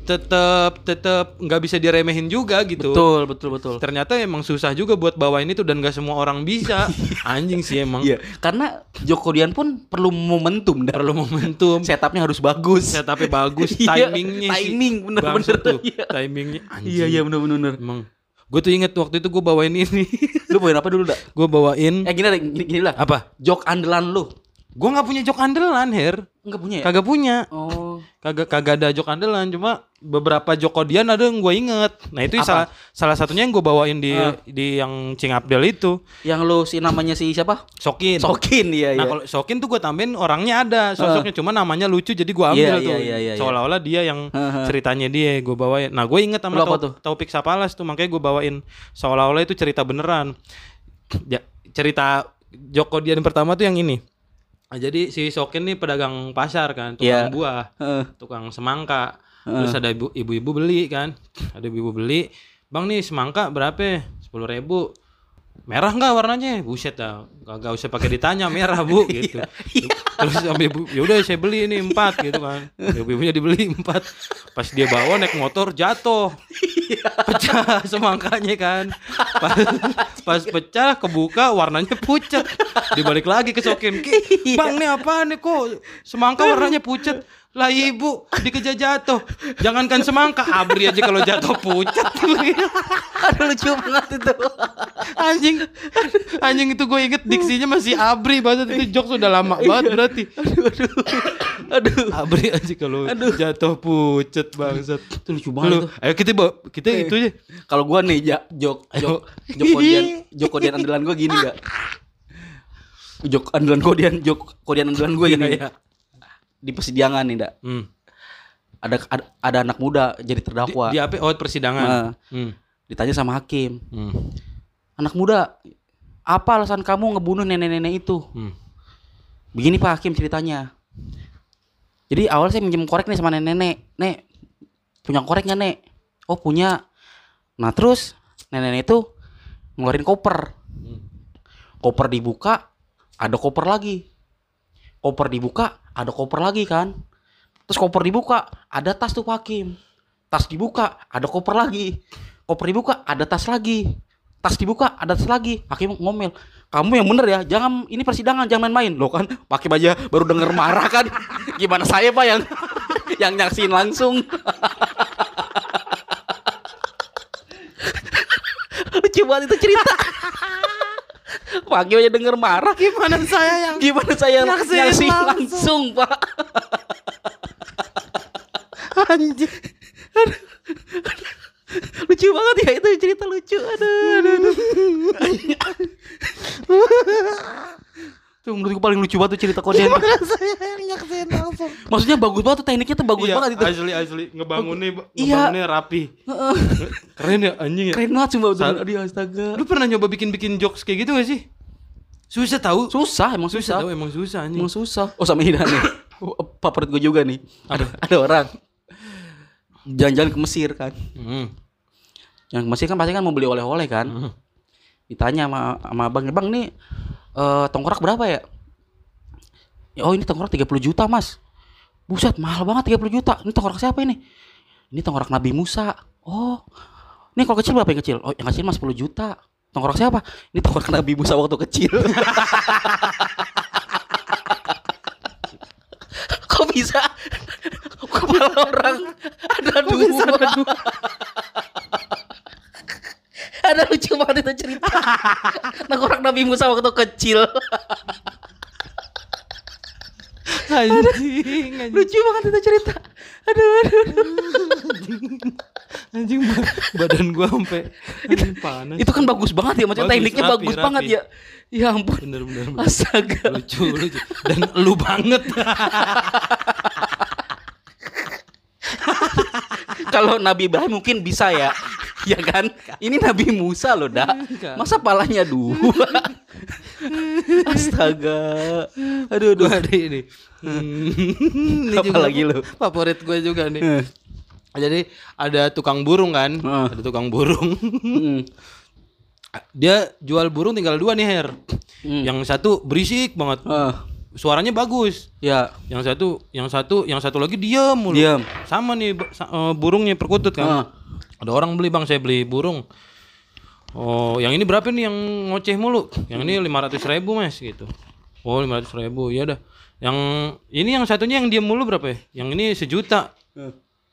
tetep tetep nggak bisa diremehin juga gitu. betul betul betul Ternyata emang susah juga buat bawain itu dan gak semua orang bisa. Anjing sih emang. Iya, karena Joko Dian pun perlu momentum dah. Perlu momentum. Setupnya harus bagus. Setupnya bagus, Iya, timingnya sih. timing, bener-bener. Tuh. Iya. Timingnya anjing. Iya iya bener-bener. Emang. Gue tuh inget waktu itu gue bawain ini. Lu bawain apa dulu dak? gue bawain Eh gini, gini, gini lah. apa? Jok andalan lu. Gue nggak punya jok andalan, Her. Enggak punya ya? Kagak punya. Oh. Kagak kagak ada jok andalan, cuma beberapa jok kodian ada yang gue inget. Nah itu Apa? salah salah satunya yang gue bawain di Ah. di yang Cing Abdel itu. Yang lu si namanya si siapa? Sokin. Sokin iya Nah iya. kalau Sokin tuh gue tambahin orangnya ada sosoknya cuma namanya lucu jadi gue ambil Iya, tuh iya, iya, iya. seolah-olah dia yang Heeh. ceritanya dia gue bawain. Nah gue inget sama Tau- tuh? Taufik Sapalas tuh makanya gue bawain seolah-olah itu cerita beneran. Ya, cerita Joko Dian pertama tuh yang ini. Nah, jadi si Sokin nih pedagang pasar kan, tukang Iya. buah, Heeh. tukang semangka. Terus ada ibu- ibu-ibu beli kan, ada ibu-ibu beli. Bang nih semangka berapa? Sepuluh ribu. Merah nggak warnanya? Buset dah, kagak usah pakai ditanya merah bu gitu. Terus sampai ibu, ya udah saya beli ini empat gitu kan. Ibu-ibunya dibeli empat. Pas dia bawa naik motor jatuh, pecah semangkanya kan. Pas, pas pecah kebuka warnanya pucat. Dibalik lagi ke Sokin, "Ki, bang nih apa nih kok semangka warnanya pucat? Lah ibu dikejar jatuh. Jangankan semangka, abri aja kalau jatuh pucat. Aduh lucu banget itu. anjing anjing itu gue inget diksinya masih abri banget itu jok sudah lama banget berarti Aduh. abri aja kalau jatuh pucet bangsat Itu lucu banget Lu, ayo kita bawa kita itu aja Kalau gua nih ja, jok jok jok kodian jok kodian andalan gua gini gak? Jok andalan kodian jok kodian andalan gua gini. Iya. Di persidangan nih, Dak. hmm. Ada, ada ada anak muda jadi di, terdakwa. di apa oh persidangan Nah, hmm. ditanya sama hakim. Hmm. Anak muda, apa alasan kamu ngebunuh nenek-nenek itu? Hmm. Begini Pak Hakim ceritanya. Jadi awal saya minjem korek nih sama nenek-nenek. Nek, punya korek nggak nek? Oh punya. Nah terus nenek-nenek itu ngeluarin koper. Koper dibuka, ada koper lagi. Koper dibuka, ada koper lagi kan. Terus koper dibuka, ada tas tuh Hakim. Tas dibuka, ada koper lagi. Koper dibuka, ada tas lagi. Tas dibuka, ada tas lagi. Hakim ngomel. Kamu yang bener ya, jangan ini persidangan, jangan main-main. Loh kan, Hakim aja baru denger marah kan. Gimana saya Pak yang yang nyaksin langsung. Lucu banget itu cerita. Pak Hakim aja denger marah. Gimana saya yang Gimana saya Nyaksin nyaksin langsung. langsung, Pak? anjing? lucu banget ya itu cerita lucu aduh aduh, aduh. tuh menurut gue paling lucu banget tuh cerita Gimana saya langsung? maksudnya bagus banget tuh tekniknya tuh bagus Iya, banget itu Asli asli ngebangunnya Iya. ngebangunnya rapi. Keren ya anjing ya. keren banget Sa- betul aduh astaga Lu pernah nyoba bikin-bikin jokes kayak gitu gak sih? Susah tahu. susah emang Susah susah tahu emang susah anjing. emang susah oh sama ini nih Oh, favorit gue juga nih ada ada orang jalan-jalan ke Mesir kan Hmm. yang ke Mesir kan pasti kan mau beli oleh-oleh kan Hmm. ditanya sama sama abang bang nih eh tongkrak berapa ya? Oh ini tongkrak 30 juta mas. Buset mahal banget 30 juta. Ini tongkrak siapa ini? Ini tongkrak Nabi Musa. Oh. Ini kalau kecil berapa yang kecil? Oh yang kecil mas 10 juta. Tongkrak siapa? Ini tongkrak Nabi Musa waktu kecil. Kok bisa? Kepala orang ada dua ada lucu banget itu cerita tongkrak Nabi Musa waktu kecil Anjing, anjing. lucu banget itu cerita aduh aduh, aduh. Anjing ba- badan gua sampai anjing, panas. itu kan bagus banget ya maksudnya Bagus, tekniknya rapi, bagus rapi. banget ya ya ampun bener bener, bener. astaga lucu lucu dan lu banget. kalau Nabi Ibrahim mungkin bisa ya ya kan ini Nabi Musa loh dak masa palanya dua astaga aduh aduh Gua ini. Hmm, ini Apa juga lagi lu? Favorit gue juga nih. Eh. Jadi ada tukang burung kan, Heeh. ada tukang burung. Hmm. Dia jual burung tinggal dua nih Her. Hmm. Yang satu berisik banget, Ah, suaranya bagus. ya Yang satu, yang satu, yang satu lagi diam mulu. Diam. Sama nih eh, burungnya perkutut kan. Ah. Ada orang beli bang, saya beli burung. Oh, yang ini berapa nih yang ngoceh mulu? Yang ini lima ratus ribu mas gitu. Oh lima ratus ribu, ya udah. Yang ini yang satunya yang diam mulu berapa ya? Yang ini sejuta.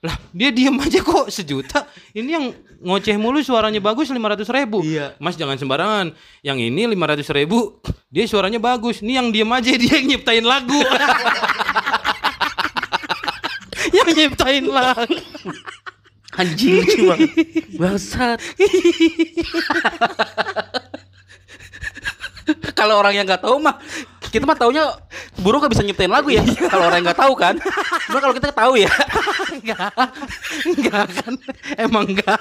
Lah dia diam aja kok sejuta. Ini yang ngoceh mulu suaranya bagus lima ratus ribu. Iya. Mas jangan sembarangan. Yang ini lima ratus ribu, dia suaranya bagus. Ini yang diam aja dia yang nyiptain lagu. yang nyiptain lagu. anjing lucu banget bangsat kalau orang yang nggak tahu mah kita mah taunya burung gak bisa nyiptain lagu ya kalau orang nggak tahu kan. Cuma kalau kita tahu ya. Enggak enggak kan. Emang enggak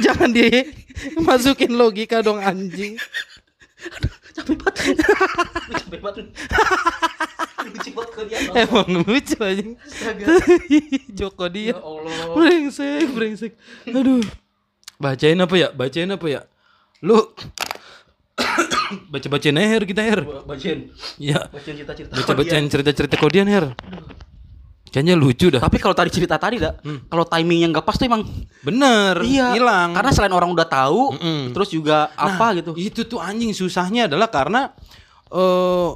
jangan dimasukin logika dong anjing. Capek banget. Capek banget. Lucu banget kok dia. Emang lucu anjing. Joko dia. Ya Allah. Brengsek brengsek. Aduh. Bacain apa ya? Bacain apa ya? Lu baca bacain aja her kita her. Bacain. Ya bacain cerita-cerita baca bacain cerita cerita kodian her. Kayaknya lucu dah. Tapi kalau tadi cerita tadi dah kalau timingnya nggak pas tuh emang bener iya hilang. karena selain orang udah tahu Mm-mm. terus juga apa gitu. Itu tuh anjing susahnya adalah karena eh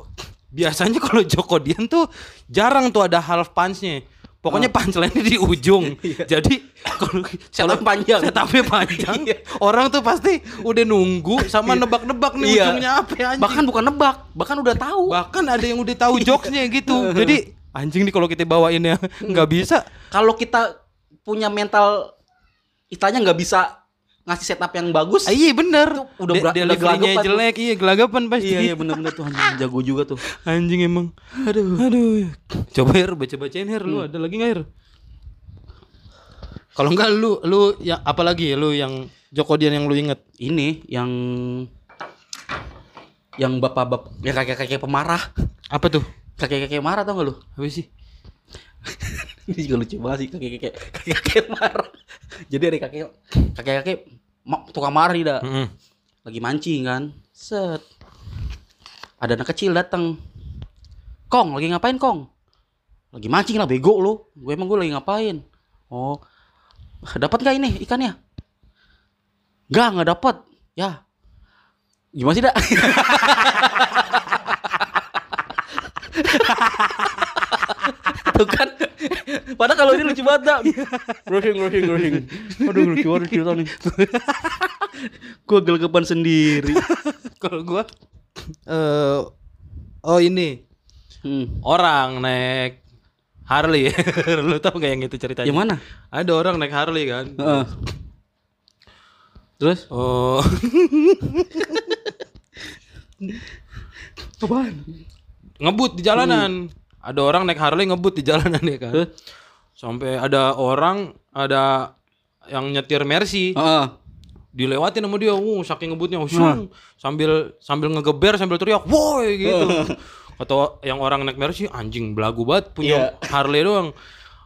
biasanya kalau Joko Dian tuh jarang tuh ada half punch-nya. Pokoknya punchline-nya di ujung. Jadi kalau Setup panjang. setupnya panjang. orang tuh pasti udah nunggu sama nebak-nebak nih Iya. ujungnya apa ya anjing. bahkan bukan nebak bahkan udah tahu Bahkan ada yang udah tahu jokesnya gitu. Jadi anjing nih kalau kita bawain ya nggak bisa. kalau kita punya mental istilahnya nggak bisa ngasih setup yang bagus Ah, iya bener. udah ber- udah delivery-nya gelagapan tuh. jelek, iya gelagapan pasti. iya iya bener-bener tuh anjing jago juga tuh Anjing emang. Aduh. Aduh. Coba Her baca-bacain Her lu ada lagi nggak Her? Kalau enggak lu lu yang apa lagi lu yang Joko Dian yang lu inget? ini yang yang bapak-bapak ya kakek-kakek pemarah Apa tuh? kakek-kakek marah tau gak lu? Apa sih? Ini juga lucu banget sih kakek-kakek kakek marah. Jadi ada kakek kakek-kakek ma- tukang marah nih dah. Mm-mm. Lagi mancing kan. Set. Ada anak kecil datang. Kong, lagi ngapain, Kong? Lagi mancing lah bego lu. Gue emang gue lagi ngapain? Oh. Dapat gak ini ikannya? Enggak, nggak dapat. Ya. Gimana sih, Dak? Tuh kan. Padahal kalau ini lucu banget, Dak. Rushing, rushing, rushing. Aduh, lucu banget cerita nih. Gue gelagapan sendiri. Kalau gua eh oh ini Hmm. orang naik Harley. Lu tau gak yang itu ceritanya? Yang mana? Ada orang naik Harley kan. Heeh. Terus? Oh. Apaan? ngebut di jalanan. Ada orang naik Harley ngebut di jalanan ya kan. Sampai ada orang ada yang nyetir Mercy Heeh. dilewatin sama dia, uh, saking ngebutnya, usung, sambil sambil ngegeber sambil teriak, woi gitu. Atau yang orang naik Mercy anjing belagu banget punya Harley doang.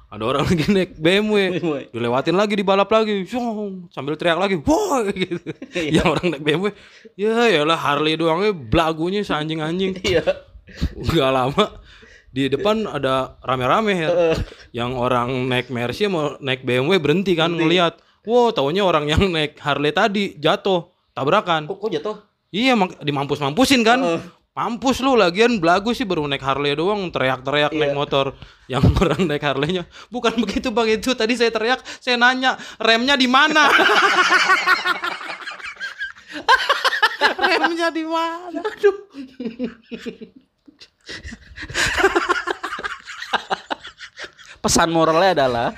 Ada orang lagi naik BMW, BMW. dilewatin lagi dibalap lagi, usung, sambil teriak lagi, woi gitu. yang orang naik BMW, ya yalah Harley doangnya belagunya seanjing-anjing. Iya. Gak lama di depan ada rame-rame ya. yang orang naik Mercy mau naik BMW berhenti kan ngelihat. Wow, taunya orang yang naik Harley tadi jatuh tabrakan. Kok, kok jatuh? Iya, dimampus-mampusin kan. Mampus lu lagian belagu sih baru naik Harley doang teriak-teriak naik motor. Yang orang naik Harley-nya bukan begitu Bang itu tadi saya teriak, saya nanya remnya di mana? remnya di mana? Aduh. Pesan moralnya adalah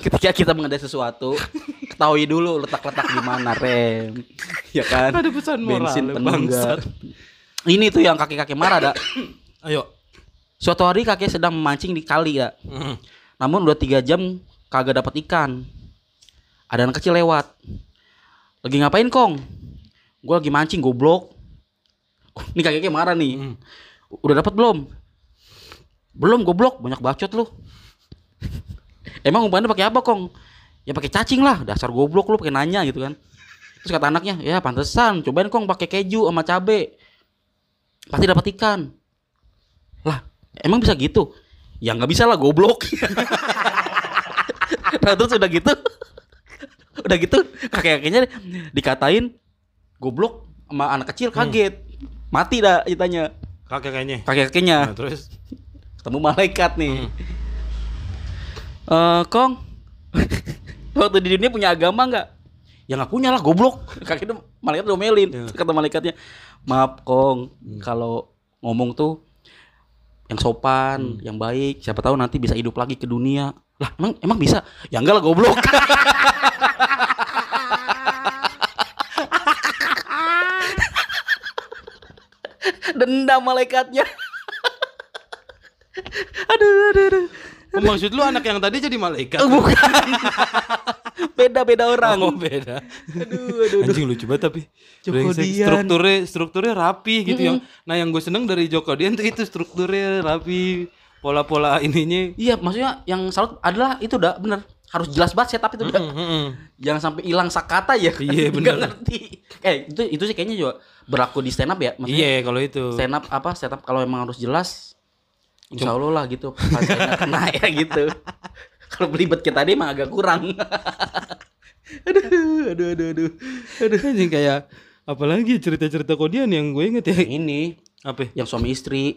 ketika kita mengendarai sesuatu, ketahui dulu letak-letak di mana rem. Ya kan? Ada pesan moral, Bensin bangsat. penunggak. Ini tuh yang kakek-kakek marah, dak. Ayo. Suatu hari kakek sedang memancing di kali, ya. Mm. Namun udah tiga jam kagak dapat ikan. Ada anak kecil lewat. Lagi ngapain kong? Gua lagi mancing goblok. Ini kakeknya marah nih. Hmm. Udah dapat belum? Belum goblok, banyak bacot lu. Emang umpannya pakai apa kong? Ya pakai cacing lah, dasar goblok lu pakai nanya gitu kan. Terus kata anaknya, ya pantesan, cobain kong pakai keju sama cabe. Pasti dapat ikan. Lah, emang bisa gitu? Ya nggak bisa lah goblok. nah terus udah gitu, udah gitu kakek-kakeknya dikatain goblok sama anak kecil kaget, mati dah ditanya Kakek kayaknya. kakek-kakeknya Nah, terus ketemu malaikat nih. Eh, Kong, waktu di dunia punya agama nggak? Ya nggak punya lah, goblok. Kakek itu malaikat domelin. Terus Kata malaikatnya, maaf Kong, kalau ngomong tuh yang sopan, yang baik. Siapa tahu nanti bisa hidup lagi ke dunia. Lah, emang emang bisa? Ya enggak lah, goblok. Dendam malaikatnya. Aduh, aduh, aduh. Oh, maksud lu anak yang tadi jadi malaikat? Oh, bukan. Beda-beda orang. Oh, beda. Aduh, aduh, aduh. Anjing lucu banget tapi. Joko. Dian. Strukturnya strukturnya rapi gitu yang. Nah, yang gue seneng dari Joko Dian tuh itu strukturnya rapi, pola-pola ininya. Iya, maksudnya yang salut adalah itu udah bener harus jelas banget setup itu udah. Mm, mm, mm. Jangan sampai hilang sakata ya. Iya, bener. ngerti. Eh, itu itu sih kayaknya juga berlaku di stand up ya. Maksudnya Iya, kalau itu. stand up apa stand up kalau emang harus jelas Insya Allah lah gitu kena ya gitu. Kalau belibet kita tadi emang agak kurang. Aduh Aduh aduh aduh Aduh, anjing kayak apalagi cerita-cerita kodian yang gue inget ya. Ini Apa? yang suami istri.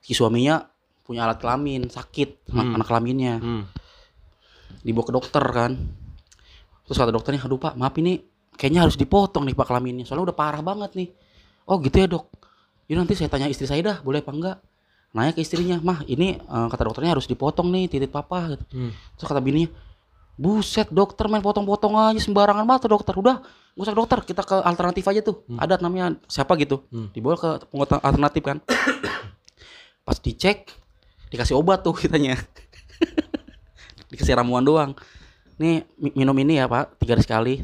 Si suaminya punya alat kelamin Sakit anak, anak kelaminnya. Hmm. Dibawa ke dokter kan. Terus kata dokternya Aduh pak maaf ini Kayaknya harus dipotong nih pak kelaminnya. Soalnya udah parah banget nih. Oh gitu ya dok Ya nanti saya tanya istri saya dah Boleh apa enggak? Nanya ke istrinya Mah ini eh, kata dokternya harus dipotong nih Titik papa gitu. Hmm. Terus kata bininya Buset dokter main potong-potong aja sembarangan banget dokter. Udah gak usah dokter kita ke alternatif aja tuh Ada namanya siapa gitu. Hmm. Dibawa ke pengotak alternatif kan. Pas dicek Dikasih obat tuh kitanya. Dikasih ramuan doang. Nih mi- minum ini ya pak Tiga hari sekali.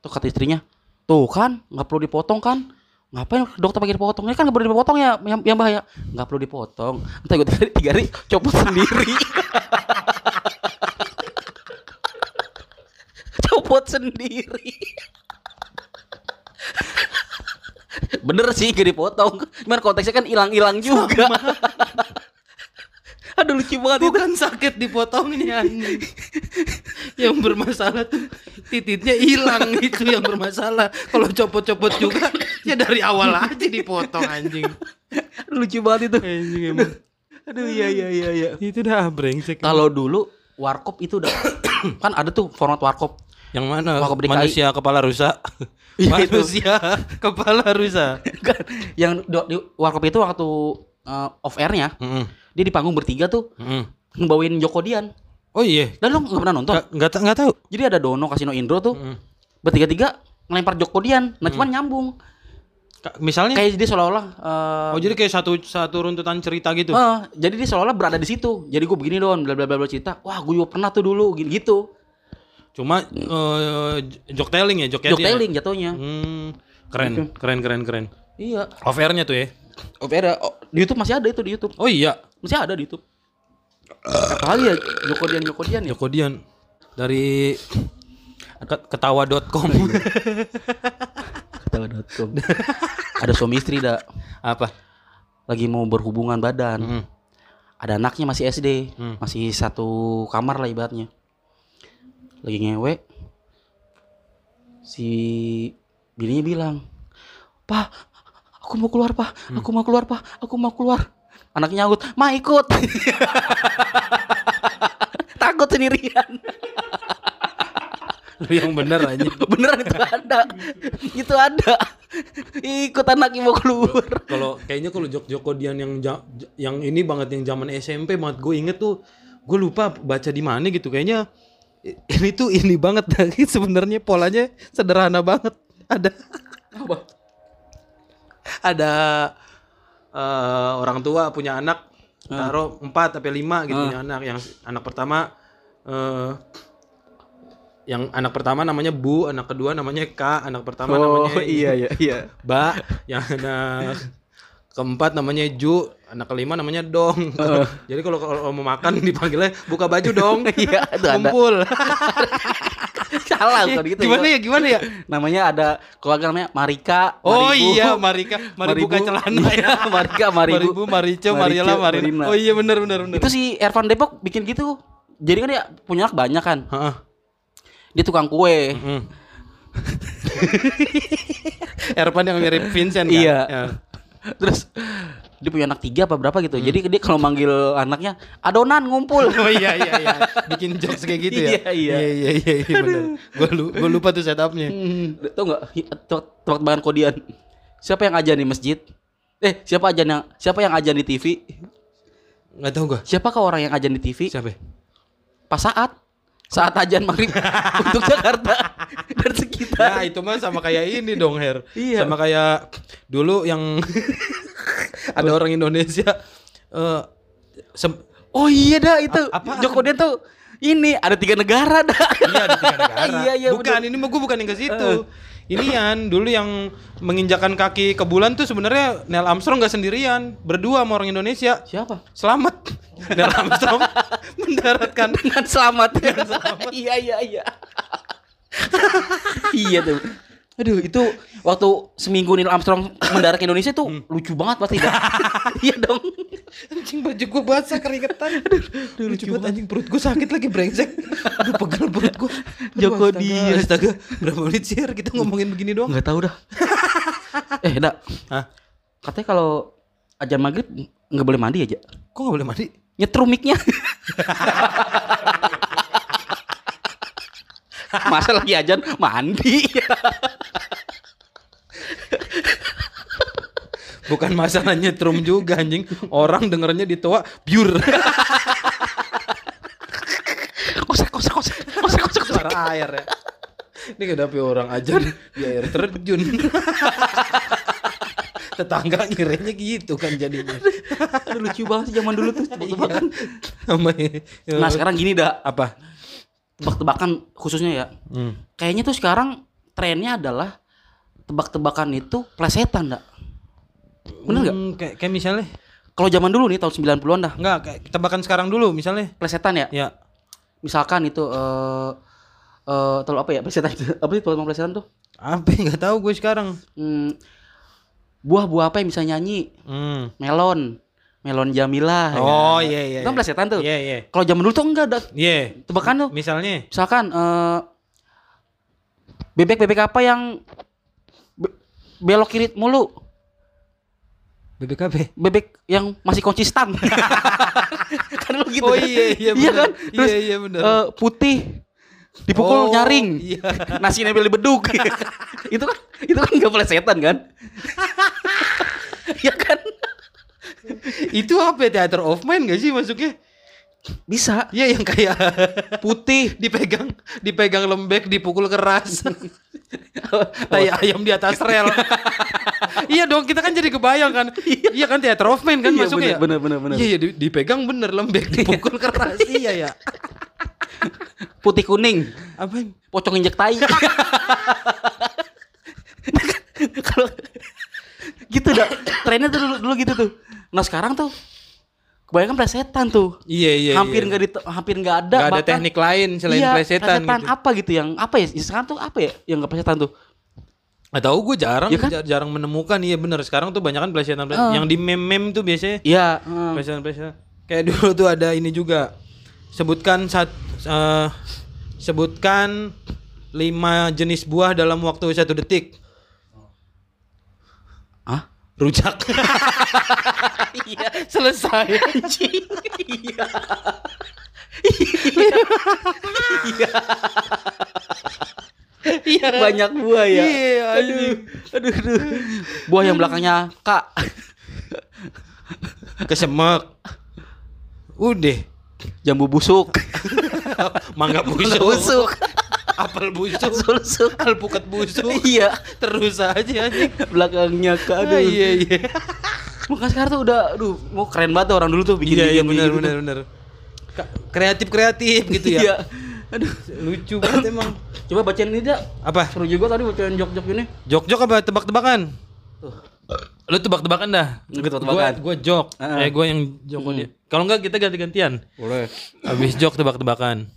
Tuh kata istrinya Tuh kan nggak perlu dipotong kan ngapain dokter pakai dipotong? Ini kan nggak perlu dipotong ya yang, yang bahaya. Nggak perlu dipotong. Entah gue tiga hari, tiga hari copot sendiri. Copot sendiri. Bener sih gak dipotong. Cuman konteksnya kan hilang-hilang juga aduh lucu banget itu Bukan sakit dipotongnya anjing. Yang bermasalah tuh titiknya hilang itu yang bermasalah. Kalau copot-copot juga ya dari awal aja dipotong anjing. Aduh, lucu banget itu Anjing emang. aduh iya iya iya iya Itu dah brengsek. kalau dulu warkop itu udah kan ada tuh format warkop Yang mana? DKI. Manusia kepala rusak. Iya, itu. Manusia kepala rusak. kan yang di warkop itu waktu uh, off airnya Mm-mm. Dia di panggung bertiga tuh Mm-mm. ngebawain Joko Dian. Oh iya. dan lo nggak pernah nonton? Nggak nggak ta- nggak tahu. jadi ada Dono Kasino Indro tuh Mm. bertiga-tiga ngelempar Joko Dian. Nah cuman nyambung. Misalnya? Kayak dia seolah-olah uh, Oh jadi kayak satu satu runtutan cerita gitu. eh, jadi dia seolah-olah berada di situ. Jadi gue begini don bla bla bla bla cerita. Wah gue juga pernah tuh dulu gini gitu. Cuma eh, jok telling ya, jok Jok telling jatuhnya. Hmm, keren, keren, keren, keren. iya. Off airnya tuh ya. off air oh, di YouTube masih ada itu di YouTube. Oh iya, masih ada di YouTube. Kali ya? Joko Dian Joko Dian ya Joko Dian dari ke- ketawa.com. ketawa.com ada suami istri dah Apa? lagi mau berhubungan badan. Mm. ada anaknya masih SD Hmm. masih satu kamar lah ibaratnya. Lagi ngewe. Si bininya bilang pak aku mau keluar pak. Aku mau keluar pak. Aku mau keluar anaknya nyaut ma ikut. Takut sendirian. Lu yang bener aja. beneran itu ada. Itu ada. Ikut anaknya mau keluar. Kalau kayaknya kalau Jok Joko Dian yang yang ini banget yang zaman SMP banget gue inget tuh gue lupa baca di mana gitu. Kayaknya ini tuh ini banget. Tapi sebenarnya polanya sederhana banget. Ada. Apa? Ada eh, orang tua punya anak taruh empat sampai lima gitu punya anak yang anak pertama eh yang anak pertama namanya Bu, anak kedua namanya K, anak pertama namanya iya iya Ba, yang anak keempat namanya Ju, anak kelima namanya Dong. Jadi kalau kalau mau makan dipanggilnya buka baju dong. Iya. Ngumpul. salah bukan gitu gimana ya? Gimana ya? namanya ada keluarga namanya Marika Oh Maribu. iya, Marika, mari buka celana ya. Marika Maribu Maribu, Marico, Mariela, Marina. Oh iya benar benar benar. itu si Ervan Depok bikin gitu jadi kan dia punya anak banyak kan Heeh. dia tukang kue Hmm. Erpan yang mirip Vincent kan? Iya. Ya. terus dia punya anak tiga apa berapa gitu jadi dia kalau manggil anaknya adonan ngumpul Oh iya iya iya. Bikin jokes kayak gitu ya. Iya, iya. Iya iya iya, iya benar. Gua lu, gua lupa tuh setupnya. Hmm, tau nggak tebak tebakan kodian siapa yang ajan di masjid eh siapa ajan yang siapa yang ajan di TV Enggak tahu gua. siapakah orang yang ajan di TV Siapa? pas saat saat ajan maghrib untuk Jakarta. Dan sekitar. Nah itu mah sama kayak ini dong Her. Iya. Sama kayak dulu yang Ada orang Indonesia eh sem- oh iya dah itu. A- apaan? Joko Dian tuh ini ada tiga negara dah. Iya ada tiga negara. Iya iya Bukan bener. ini mah gue bukan yang ke situ. Ini Yan dulu yang menginjakan kaki ke bulan tuh sebenarnya Neil Armstrong gak sendirian. Berdua sama orang Indonesia. Siapa? Selamat Neil Armstrong mendaratkan dengan selamat iya iya iya iya tuh Aduh itu waktu seminggu Neil Armstrong mendarat ke Indonesia tuh lucu banget pasti iya dong. Anjing baju gue basah keringetan. Aduh, lucu banget anjing perut gue sakit lagi brengsek. Aduh pegel perut gue. Joko Dian. Astaga, berapa menit sih kita ngomongin begini doang? Nggak tahu dah. eh, dak. Hah? Katanya kalau ajan maghrib nggak boleh mandi aja. Kok gak boleh mandi? Nyetrum mic-nya. Masa lagi ajan mandi? Bukan masalah nyetrum juga anjing. Orang dengernya di toa biur. kosek kosek kosek kosek kosek. Suara air ya. Ini kedapi orang aja di air terjun. Tetangga ngiranya gitu kan jadinya. Aduh, lucu banget sih zaman dulu tuh tebak-tebakan. Sama Nah sekarang gini dah apa? tebak-tebakan khususnya ya. Hmm. Kayaknya tuh sekarang trennya adalah tebak-tebakan itu plesetan dak. Bener nggak? Hmm, kayak, kayak misalnya Kalau zaman dulu nih tahun 90-an dah, Enggak, kayak tebakan sekarang dulu misalnya. plesetan ya. Ya. Misalkan itu eh eh tolong apa ya plesetan itu? Apa sih tolong plesetan tuh? Apa nggak tahu gue sekarang. Hmm, buah-buah apa yang bisa nyanyi? Hmm. Melon. Melon Jamila. ya Oh kan? iya iya. Itu kan iya. plesetan tuh. Iya iya. Kalau zaman dulu tuh enggak ada Iya. tebakan tuh. Misalnya Misalkan eh bebek-bebek apa yang be- belok kiri mulu? BBKB. Bebek yang masih konsisten. kan lu gitu. Oh kan? iya iya Iya kan? Terus iya iya benar. eh, putih dipukul Oh, nyaring. Iya. Nasi nebel beduk. itu kan itu kan enggak plesetan kan? Iya kan? Itu apa ya theater of mind gak sih masuknya? Bisa. Iya yang kayak Putih dipegang dipegang lembek dipukul keras. Tai ayam di atas rel. iya dong kita kan jadi kebayang kan. iya kan theater of mind kan Iya, masuknya. ya? bener, bener, bener. Iya iya di- dipegang bener lembek dipukul keras. iya ya. putih kuning. Apa? pocong injek tai. Kalau gitu dah, trennya tuh dulu, dulu gitu tuh. Nah sekarang tuh kebanyakan plesetan tuh. Iya iya. hampir iya. nggak di, hampir nggak ada. Nggak ada bahkan- teknik lain selain iya, plesetan gitu. apa gitu yang apa ya? Sekarang tuh apa ya yang nggak plesetan tuh? Gak tahu gue jarang Iya kan? jar- jarang menemukan iya bener sekarang tuh banyak kan Ah. plesetan yang di meme meme tuh biasanya Iya. hmm. plesetan plesetan kayak dulu tuh ada ini juga sebutkan sat eh, sebutkan lima jenis buah dalam waktu satu detik Hah? rujak Iya. selesai Anjing. Iya. iya Banyak buah ya. Iya, aduh. Aduh, aduh. Buah yang belakangnya Kak. kesemek udah Jambu busuk. mangga busuk, busuk. apel busuk busuk. alpukat busuk Iya. terus aja anjing Belakangnya Kak. Aduh. iya iya Makanya sekarang tuh udah aduh mau keren banget tuh orang dulu tuh bikin iya iya bikin benar gitu benar tuh. benar kreatif kreatif gitu ya Iya. Aduh. lucu banget emang Coba bacain ini dah. apa Seru juga tadi bacain jok-jok ini. jok jok apa tebak tebakan Tuh. lu tebak tebakan dah Gue tebak-tebakan. gua gua jok Ah. eh gua yang jok dia kalau enggak kita ganti gantian Boleh. habis jok tebak tebakan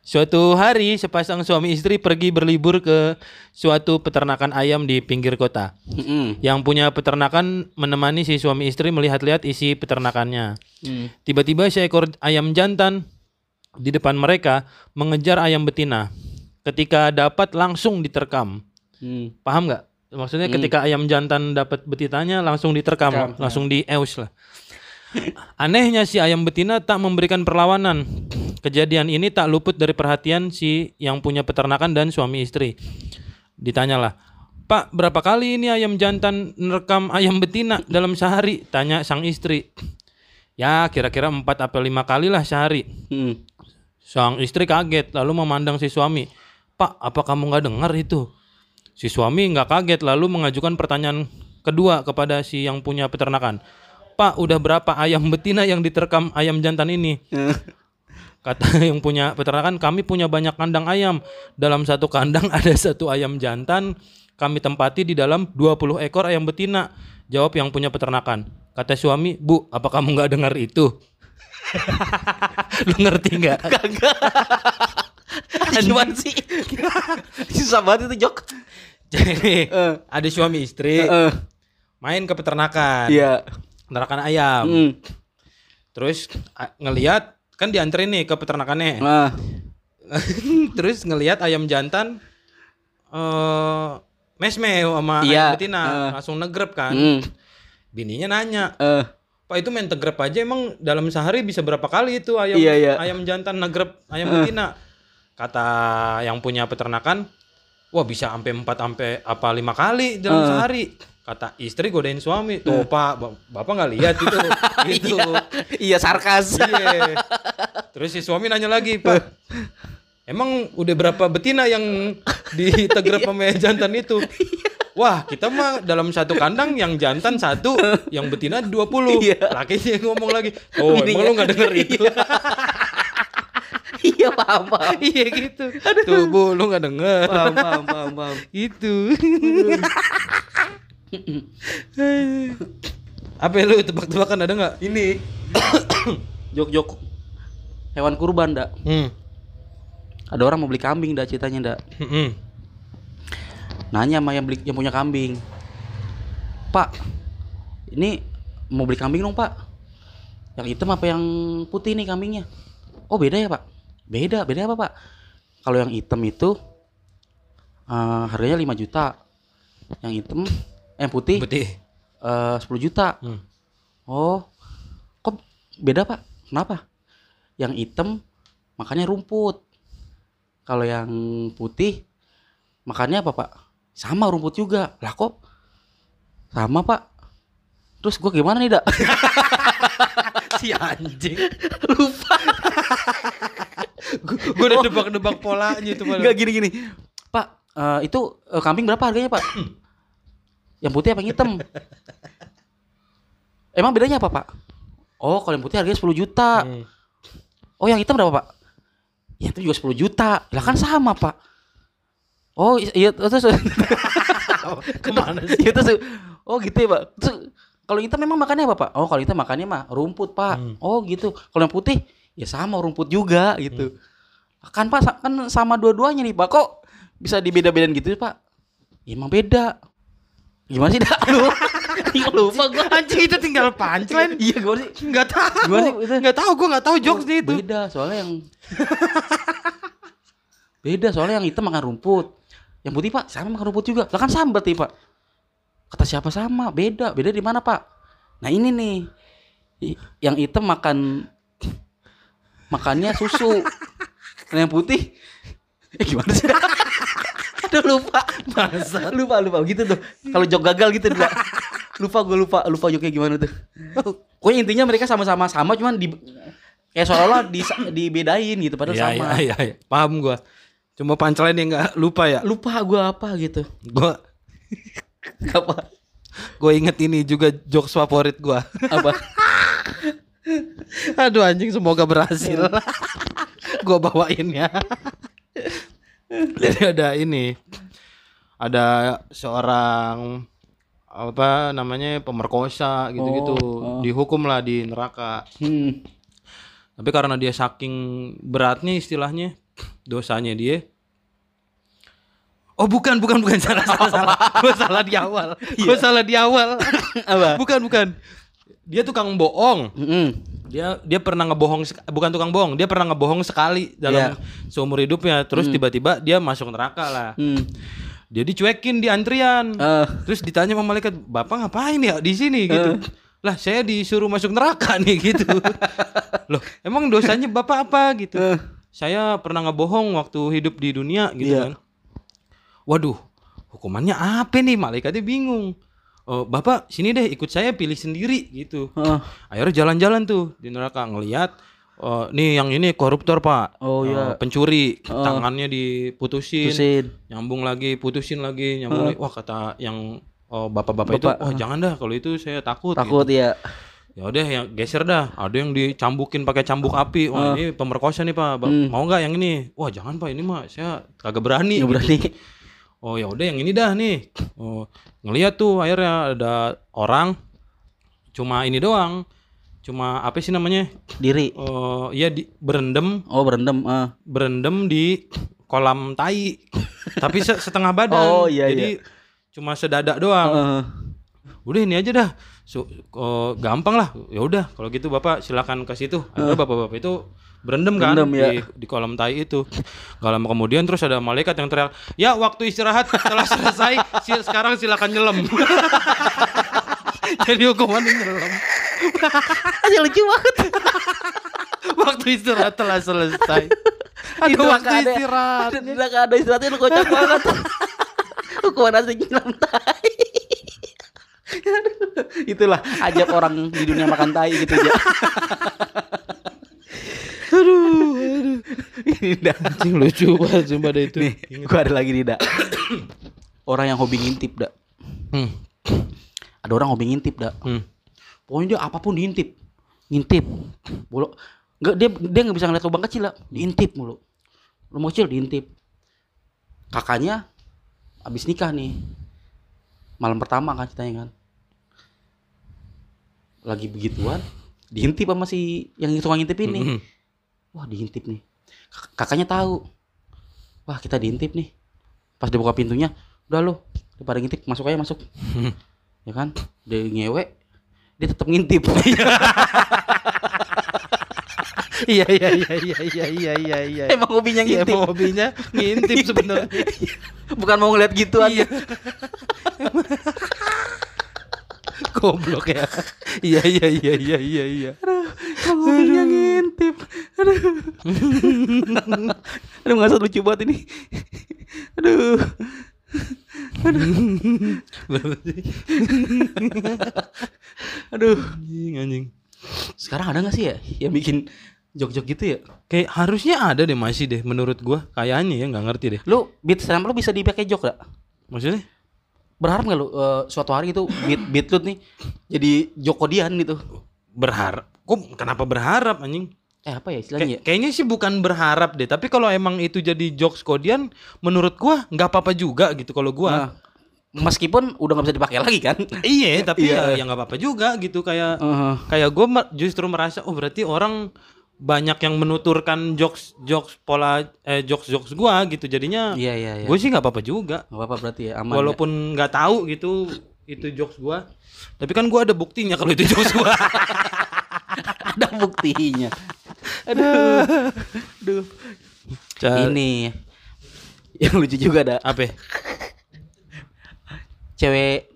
Suatu hari sepasang suami istri pergi berlibur ke suatu peternakan ayam di pinggir kota. Mm-mm. Yang punya peternakan menemani si suami istri melihat-lihat isi peternakannya. Mm. Tiba-tiba seekor ayam jantan di depan mereka mengejar ayam betina. Ketika dapat langsung diterkam. Mm. Paham nggak? Maksudnya ketika ayam jantan dapat betinanya langsung diterkam, Terkam, langsung dieus lah. Anehnya si ayam betina tak memberikan perlawanan. Kejadian ini tak luput dari perhatian si yang punya peternakan dan suami istri. Ditanyalah, Pak, berapa kali ini ayam jantan nerekam ayam betina dalam sehari? Tanya sang istri. Ya, kira-kira 4 atau 5 kali lah sehari. Mm. Sang istri kaget lalu memandang si suami. Pak, apa kamu nggak dengar itu? Si suami nggak kaget lalu mengajukan pertanyaan kedua kepada si yang punya peternakan. Pak, udah berapa ayam betina yang diterkam ayam jantan ini? Kata yang punya peternakan, kami punya banyak kandang ayam. Dalam satu kandang ada satu ayam jantan. Kami tempati di dalam 20 ekor ayam betina. Jawab yang punya peternakan. Kata suami, Bu, apa kamu nggak dengar itu? Lu ngerti nggak? Gimana sih? Susah banget itu jok. Jadi Eh. ada suami istri Heeh. main ke peternakan, Iya. peternakan ayam. Mm. Terus ngelihat kan dianterin nih ke peternakannya. Nah. Terus ngelihat ayam jantan eh mesmeo sama Iya, ayam betina, eh. langsung negrep kan. Mm. Bininya nanya, Eh. "Pak itu main tegrep aja emang dalam sehari bisa berapa kali itu ayam Iya, iya. ayam jantan negrep ayam betina?" Kata yang punya peternakan, "Wah, bisa sampai 4 sampai apa lima kali dalam Eh. sehari." Kata istri godain suami, "Tuh, Pak, ba- Bapak nggak lihat itu." gitu. Iya sarkas. Iya. Terus si suami nanya lagi, Pak, emang udah berapa betina yang ditegrep sama jantan itu? Wah, kita mah dalam satu kandang yang jantan satu, yang betina 20. Iya. Lakinya ngomong lagi, oh emang Bininya. lu gak denger itu? Iya iya paham paham. iya gitu. Tuh bu, lu nggak denger. Paham paham paham paham. Itu. Apa lu tebak-tebakan ada nggak? Ini jok-jok hewan kurban dak. Hmm. Ada orang mau beli kambing dak ceritanya dak. Hmm. Nanya sama yang beli yang punya kambing. Pak, ini mau beli kambing dong pak. Yang hitam apa yang putih nih kambingnya? Oh beda ya pak? Beda, beda apa pak? Kalau yang hitam itu eh, harganya 5 juta. Yang hitam, eh yang putih Putih. eh 10 juta. Hmm. Oh, kok beda pak? Kenapa? Yang hitam makannya rumput. Kalau yang putih makannya apa pak? Sama rumput juga. Lah kok sama pak? Terus gua gimana nih dak? si anjing. Lupa. Gue udah nebak-nebak polanya itu malah. Enggak gini gini. Pak, eh, itu eh, kambing berapa harganya pak? yang putih apa yang hitam? Emang bedanya apa pak? Oh, kalau yang putih harganya 10 juta. Hmm. Oh yang hitam berapa pak? Ya itu juga 10 juta. Lah kan sama pak. Oh iya terus Ke mana sih? Iya terus Oh gitu ya pak. Terus kalau hitam memang makannya apa pak? Oh kalau hitam makannya mah rumput pak. Hmm. Oh gitu. Kalau yang putih ya sama rumput juga gitu. Kan pak kan sama dua-duanya nih pak. Kok bisa dibeda-bedain gitu pak? Ya emang beda. Gimana sih dak? Iya, lupa gua. Anjing itu tinggal punchline. Iya gimana sih? Nggak tahu. Gimana sih? Nggak tahu. Gue nggak tahu jokesnya itu. Beda soalnya yang Beda soalnya yang hitam makan rumput. Yang putih Pak sama makan rumput juga. Lah kan sama berarti Pak. Kata siapa sama? Beda. Beda di mana Pak? Nah ini nih. Yang hitam makan makannya susu. Nah, yang putih eh gimana sih? Aduh lupa. Bangsat. Lupa lupa gitu tuh. Kalau jok gagal gitu Pak. Lupa gue lupa lupa joknya gimana tuh. Pokoknya intinya mereka sama-sama sama cuman di kayak seolah-olah di, dibedain gitu padahal Iya, sama. iya, iya, iya. Paham gue. Cuma punchline yang nggak lupa ya. Lupa gue apa gitu. Gue Apa? gue inget ini juga jokes favorit gue. Apa? Aduh anjing semoga berhasil. gue bawain ya. Jadi ada ini. Ada seorang apa namanya pemerkosa gitu-gitu Oh, oh. dihukum lah di neraka. Hmm. Tapi karena dia saking beratnya istilahnya dosanya dia. Oh bukan bukan bukan salah salah salah. Gue salah di awal. Gue salah di awal. Apa? bukan bukan. Dia tukang bohong. Mm-mm. Dia dia pernah ngebohong bukan tukang bohong, dia pernah ngebohong sekali dalam seumur hidupnya. Terus tiba-tiba dia masuk neraka lah. Hmm. Dia dicuekin di antrian. Eh, Terus ditanya sama malaikat, "Bapak ngapain ya di sini?" gitu. Lah, saya disuruh masuk neraka nih gitu. Loh, emang dosanya Bapak apa gitu? Eh. Saya pernah ngebohong waktu hidup di dunia gitu Iya. kan. Waduh, hukumannya apa nih? Malaikatnya bingung. Oh, Bapak sini deh ikut saya pilih sendiri gitu. eh. Akhirnya jalan-jalan tuh di neraka ngelihat oh, nih yang ini koruptor pak, Oh, iya. pencuri, tangannya diputusin, Putusin. nyambung lagi, putusin lagi, nyambung lagi. Wah kata yang oh, bapak-bapak itu, Bapak, oh jangan dah kalau itu saya takut. Takut ya. gitu. Ya udah yang geser dah. Ada yang dicambukin pakai cambuk api. Wah ini pemerkosa nih pak. Ba- Mau nggak yang ini? Wah jangan pak ini mah saya kagak berani. Nggak gitu. berani. Oh ya udah yang ini dah nih. Oh ngelihat tuh akhirnya ada orang cuma ini doang. Cuma apa sih namanya? Diri. Oh ya di, berendam Oh berendam. eh. berendam di kolam tai. Tapi se- setengah badan. Oh, iya, Jadi cuma sedada doang. Eh. Udah ini aja dah. So, oh, gampang lah. Ya udah kalau gitu Bapak silakan ke situ. Akhirnya Bapak-bapak itu berendam kan Berendam, ya. di, di kolam tai itu. Gak lama kemudian terus ada malaikat yang teriak, "Ya, waktu istirahat telah selesai. Sekarang silakan nyelam." Jadi hukumannya nyelam. Aja lucu banget. Waktu istirahat telah selesai. Ada Itu waktu ada- istirahat. Tidak ada istirahatnya lu kocak banget. Hukuman asli nyelam tai. Itulah ajab orang di dunia makan tai gitu ya. Aduh, aduh. Ini dah. Anjing lucu banget sumpah deh itu. Nih, gua ada lagi nih, Dak. Orang yang hobi ngintip, Dak. Hmm. Ada orang hobi ngintip, Dak. Hmm. Pokoknya dia apa pun diintip. Ngintip. Bolok Enggak dia dia nggak bisa ngeliat lubang kecil lah, diintip mulu. Lubang kecil diintip. Kakaknya abis nikah nih. Malam pertama kan ceritanya kan. Lagi begituan, diintip sama si yang tukang ngintip ini. Mm-mm. Wah, diintip nih. Kak- Kakaknya tahu. Wah, kita diintip nih. Pas dibuka pintunya, udah lo, daripada ngintip, masuk aja masuk. ya kan? Dia ngewe, dia tetap ngintip. Iya iya iya iya iya iya iya iya. Emang hobinya Iya, ngintip. emang hobinya ngintip sebenarnya. Bukan mau ngeliat gitu aja. Goblok ya. Iya iya iya iya iya iya. Emang hobinya ngintip. Aduh. Aduh, nggak lucu banget ini. Aduh. Sih? Aduh. Anjing anjing. Sekarang ada nggak sih ya yang bikin jok-jok gitu ya? Kayak harusnya ada deh masih deh menurut gua. Kayaknya ya nggak ngerti deh. Lu beat slam lu bisa dipakai jok gak? Maksudnya? Berharap nggak lu eh, suatu hari itu beat beat lu nih jadi Jokodian gitu? Berharap. Kok kenapa berharap anjing? Eh apa ya istilahnya? Kay- kayaknya sih bukan berharap deh, tapi kalau emang itu jadi jokes kodian, menurut gua nggak apa-apa juga gitu kalau gua. Nah, meskipun udah nggak bisa dipakai lagi kan? Iya, tapi Iya. ya ya nggak apa-apa juga gitu kayak Heeh. kayak gue justru merasa oh berarti orang banyak yang menuturkan jokes jokes pola eh jokes jokes gua gitu jadinya Iya iya iya. gue sih nggak apa-apa juga Gak apa-apa berarti ya aman. walaupun nggak tahu gitu itu jokes gua tapi kan gua ada buktinya kalau itu jokes gua ya. ada buktinya. Aduh. Aduh. Ini yang lucu juga ada apa cewek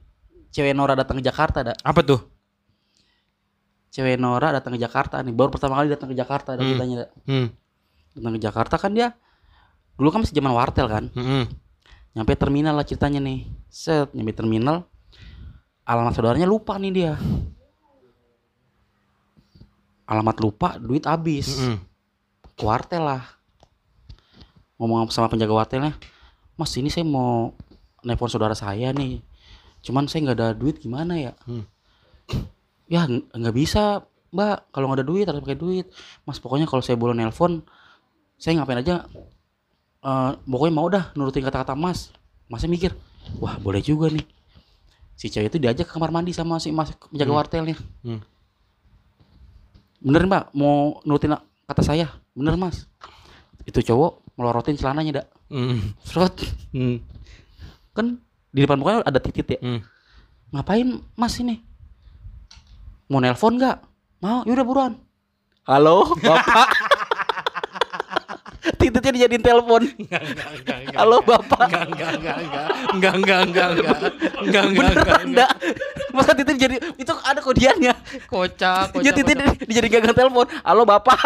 cewek Nora datang ke Jakarta ada. apa tuh Cewek Nora datang ke Jakarta nih. Baru pertama kali datang ke Jakarta ada Hmm. ceritanya. ada. hmm. Datang ke Jakarta kan dia dulu kan masih zaman wartel kan. Mm-mm. Nyampe terminal lah ceritanya nih. Set, nyampe terminal. Alamat saudaranya lupa nih dia. Alamat lupa, duit habis. Mm-mm. Ke wartel lah. Ngomong sama penjaga wartelnya, Mas ini saya mau nelpon saudara saya nih. Cuman saya nggak ada duit gimana ya? Hmm. Ya ng- nggak bisa, Mbak. Kalau nggak ada duit harus pakai duit. Mas pokoknya kalau saya boleh nelpon, saya ngapain aja. eh pokoknya mau dah nurutin kata-kata Mas. Masnya mikir, wah boleh juga nih. Si cewek itu diajak ke kamar mandi sama si Mas penjaga Hmm. wartelnya. Hmm. Bener mbak, mau nurutin kata saya? Bener mas. Itu cowok melorotin celananya dak. Mm. Serot. Mm. Kan di depan mukanya ada titit ya. Mm. Ngapain mas ini? Mau nelpon nggak? Mau, yaudah buruan. Halo, bapak. Tititnya dijadiin telepon. Halo bapak. Enggak, enggak, enggak, enggak. Enggak, enggak, enggak, enggak. Enggak, enggak, enggak. Masa titit jadi itu ada kodiannya. Kocak, Ya titit dijadi gagang telepon. Halo bapak.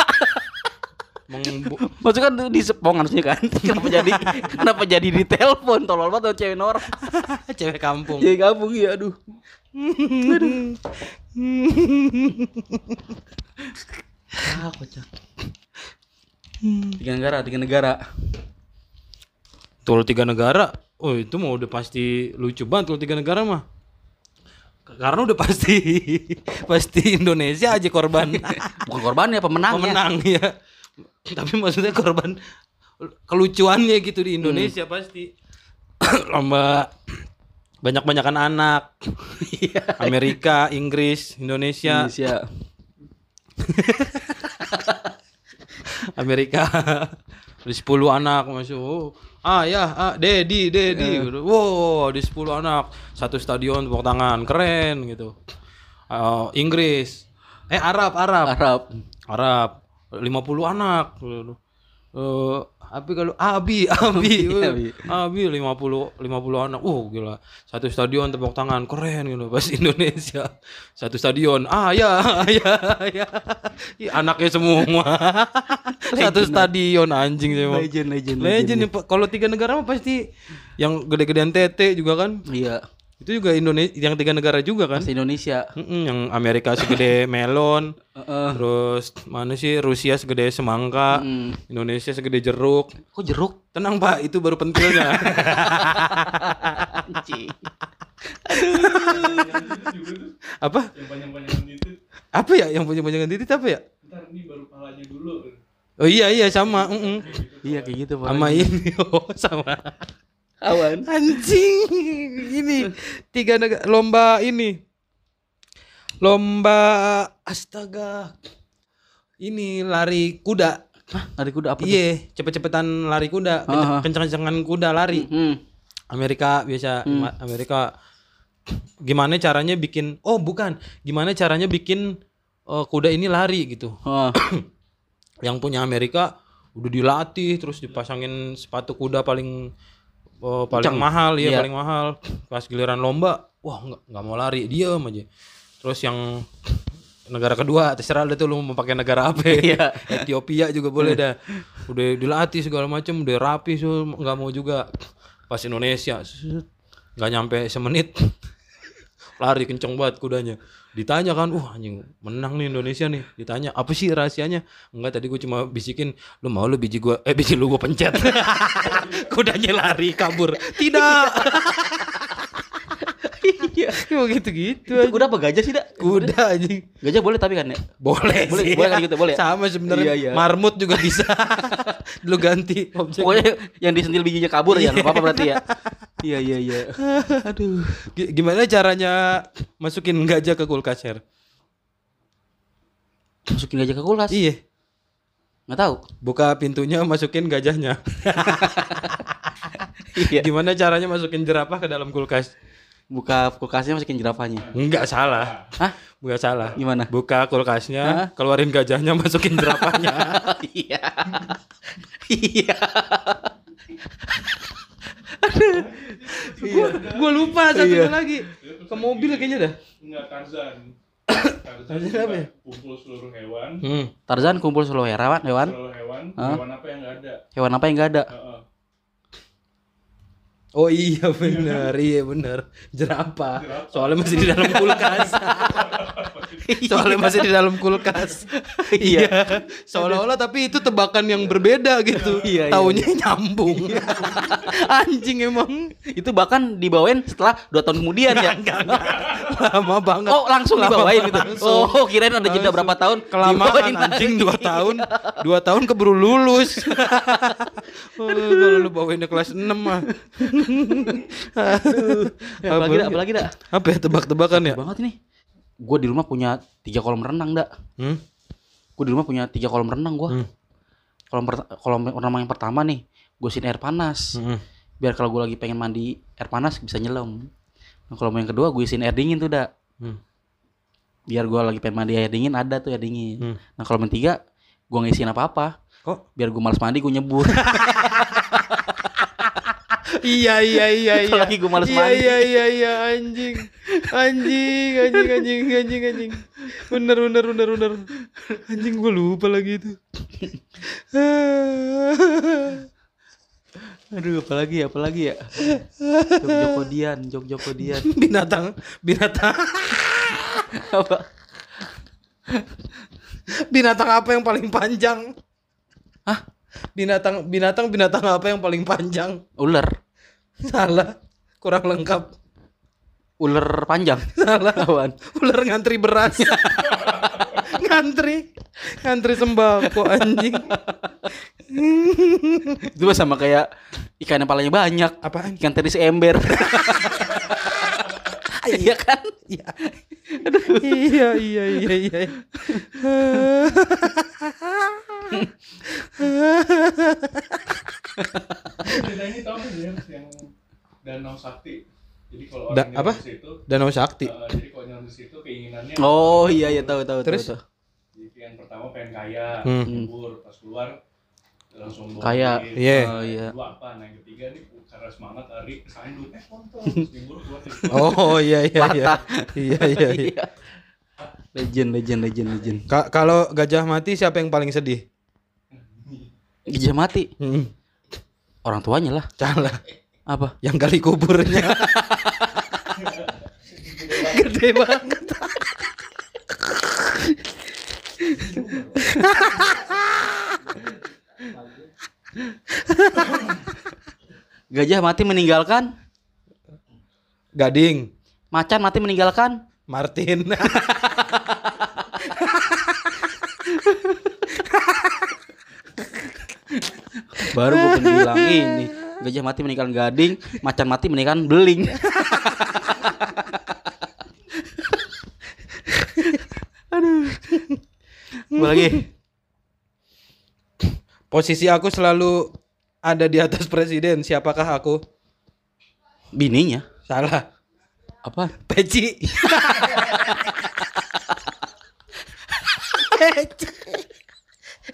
Mengbu- Maksudnya kan di sepong harusnya kan. Kenapa jadi kenapa jadi di telepon tolol banget sama cewek Nora. cewek kampung. Cewek gabung ya aduh. Ah, kocak. Tiga negara, tiga negara. Tol tiga negara. Oh itu mah udah pasti lucu banget kalau tiga negara mah. Karena udah pasti pasti Indonesia aja korban Bukan korbannya, pemenangnya. pemenang ya. Tapi maksudnya korban kelucuannya gitu di Indonesia pasti. Lomba banyak-banyakan anak. Amerika, Inggris, Indonesia, Indonesia. Amerika. Ada 10 anak masuk. Oh, ah ya, ah, Dedi, Dedi. Wow, ada 10 anak. Satu stadion tepuk tangan, keren gitu. Eh, Inggris. Eh Arab, Arab. Arab. Arab 50 anak. Eh tapi kalau Abi, Abi, Abi, Abi, Abi 50 50 anak. Uh, gila. Satu stadion tepuk tangan, keren gitu. Pas Indonesia. Satu stadion. Ah, ya, ya, ya. Anaknya semua. Satu stadion anjing sih. Legend, legend, Legend Pak. Kalau tiga negara mah pasti yang gede-gedean tete juga kan. Iya. Itu juga Indonesia yang tiga negara juga kan. Indonesia. Mm-mm, yang Amerika segede melon, Heeh. terus mana sih Rusia segede semangka, Mm. Indonesia segede jeruk. Kok jeruk? Tenang pak, itu baru pentilnya. Apa? Apa ya yang punya banyakan titik apa ya? Oh iya iya sama. mm-mm. Iya kayak gitu Sama ini. Oh, sama. Awan. Anjing. Ini tiga negara lomba ini. Lomba astaga. Ini lari kuda. Hah, lari kuda apa? Iya, cepet-cepetan lari kuda, Ah. kenceng-kencengan kuda lari. Hmm. Amerika biasa Ma- Amerika gimana caranya bikin oh bukan gimana caranya bikin eh, kuda ini lari gitu Oh. yang punya Amerika udah dilatih terus dipasangin sepatu kuda paling eh, paling Kenceng. mahal ya Iya. paling mahal. Pas giliran lomba wah nggak nggak mau lari diam aja. Terus yang negara kedua terserah deh tuh lu mau pakai negara apa. Iya. Ethiopia juga boleh dah. Udah dilatih segala macam udah rapi so nggak mau juga. Pas Indonesia nggak nyampe semenit lari kenceng banget kudanya ditanya kan wah anjing menang nih Indonesia nih. Ditanya apa sih rahasianya? Enggak tadi gue cuma bisikin lu mau lu biji gua eh biji lu gua pencet. Kudanya lari kabur. Tidak Iya. Cuma gitu-gitu Itu kuda apa gajah sih, Dak? kuda anjing Gajah boleh tapi kan ya? boleh Boleh- sih. boleh kan gitu, boleh? sama sebenarnya Iya, iya. marmut juga bisa lu ganti objek Pokoknya yang disentil bijinya kabur ya, nggak apa-apa berarti ya. Iya, iya, iya. Aduh. G- gimana caranya masukin gajah ke kulkas Her? Masukin gajah ke kulkas? iya Nggak tahu. buka pintunya masukin gajahnya Iya. gimana caranya masukin jerapah ke dalam kulkas Buka kulkasnya masukin jerapahnya. enggak salah Hah? enggak salah Gimana? buka kulkasnya keluarin gajahnya masukin jerapahnya Iya. Iya. gua, gua lupa satu Iya. lagi ke mobil kayaknya dah Enggak Tarzan. Tarzan Tarzan apa ya? kumpul seluruh hewan, hmm. Tarzan kumpul seluruh hewan, hewan. seluruh hewan, Hah? hewan apa yang enggak ada. Hewan apa yang nggak ada? Heeh. Oh iya benar, iya benar. Jerapah. Soalnya masih di dalam kulkas. Soalnya masih di dalam kulkas. iya. Seolah-olah tapi itu tebakan yang berbeda gitu. Iya, iya. Taunya nyambung. Anjing emang. Itu bahkan dibawain setelah dua tahun kemudian ya. Enggak, enggak. Lama banget. Oh langsung Lama dibawain gitu. langsung. Oh kirain ada jeda berapa tahun? Kelamaan anjing dua tahun. Dua tahun keburu lulus. oh, kalau lu bawainnya kelas 6 mah. Apalagi dah, apalagi dah. Apa ya tebak-tebakan ya? Banget nih. Gue di rumah punya tiga kolam renang dak. Hmm? Gue di rumah punya tiga kolam renang gue. Hmm. Kolam kolam renang yang pertama nih, gue sin air panas. Hmm. Biar kalau gue lagi pengen mandi air panas bisa nyelam. Nah, kalau yang kedua gue isiin air dingin tuh dak. Hmm. Biar gue lagi pengen mandi air dingin ada tuh air dingin. Hmm. Nah kalau yang tiga gue ngisiin apa-apa. Kok? Biar gue males mandi gue nyebur. Iya iya iya iya. Lagi gua males iya, mandi. Iya iya iya anjing. Anjing anjing anjing anjing anjing. Bener bener bener bener. Anjing gue lupa lagi itu. Aduh apalagi apalagi ya. Jok Joko Dian, Jok Joko Dian. binatang binatang Apa? binatang apa yang paling panjang? Hah? Binatang binatang binatang apa yang paling panjang? Ular. Salah. Kurang lengkap. Ular panjang. Salah. Apaan? Ular ngantri beras. ngantri. Ngantri sembako anjing. Itu sama kayak ikan yang palanya banyak. Apaan? Ikan teri seember. Iya kan? Iya. iya iya iya iya. Beda ini tau nggak ya yang danau sakti. Jadi kalau Da- orang apa? nyelam di situ, Danau Sakti. eh, jadi kalau nyelam di situ keinginannya Oh iya iya tahu tahu Terus? tahu, tahu. Jadi yang pertama pengen kaya, Hmm. pas keluar langsung Kaya. Iya. Oh iya. Kedua apa? Nah yang ketiga nih karena semangat eh kontol Oh iya iya iya. Iya iya iya. Iya. Legend legend legend legend. Ka- kalau gajah mati siapa yang paling sedih? Gajah mati. Hmm, Orang tuanya lah. salah. Apa? Yang kali kuburnya. Gede banget. Gajah mati meninggalkan. Gading. Macan mati meninggalkan. Martin. Baru gue bilang ini gajah mati meninggal gading, macan mati meninggal beling. Aduh. Apa lagi? Posisi aku selalu ada di atas presiden. Siapakah aku? Bininya. Salah. Apa? Peci.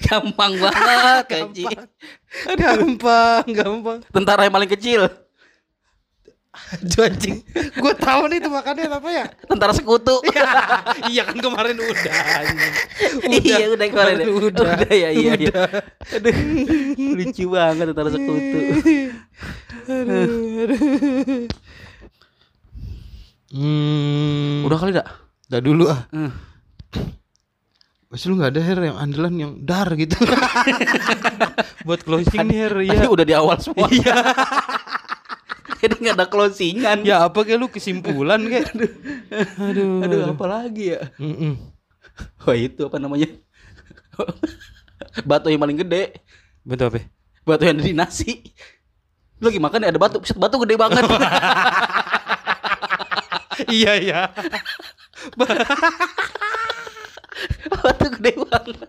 Gampang banget, Kaji. gampang, gampang. Tentara yang paling kecil. Aduh anjing. Gue tahu nih itu makannya apa ya? Tentara sekutu. iya kan kemarin udah. anjing. iya udah kemarin. ya. Udah. Udah ya iya iya. Aduh. Lucu banget tentara sekutu. Hmm. Udah kali dak? Udah dulu ah. Hmm. Mas lu gak ada hair yang andalan yang dar gitu. Buat closing nih hair Tadi ya. udah di awal semua. Iya. jadi nggak ada closingan. Ya apa kayak lu kesimpulan kayak? Aduh. Aduh, aduh, aduh. apa lagi ya? Mm -mm. itu apa namanya? Batu yang paling gede. Batu apa? Batu yang di nasi. Lu lagi makan ya ada batu. Pusat batu gede banget. Iya iya. Batu gede banget.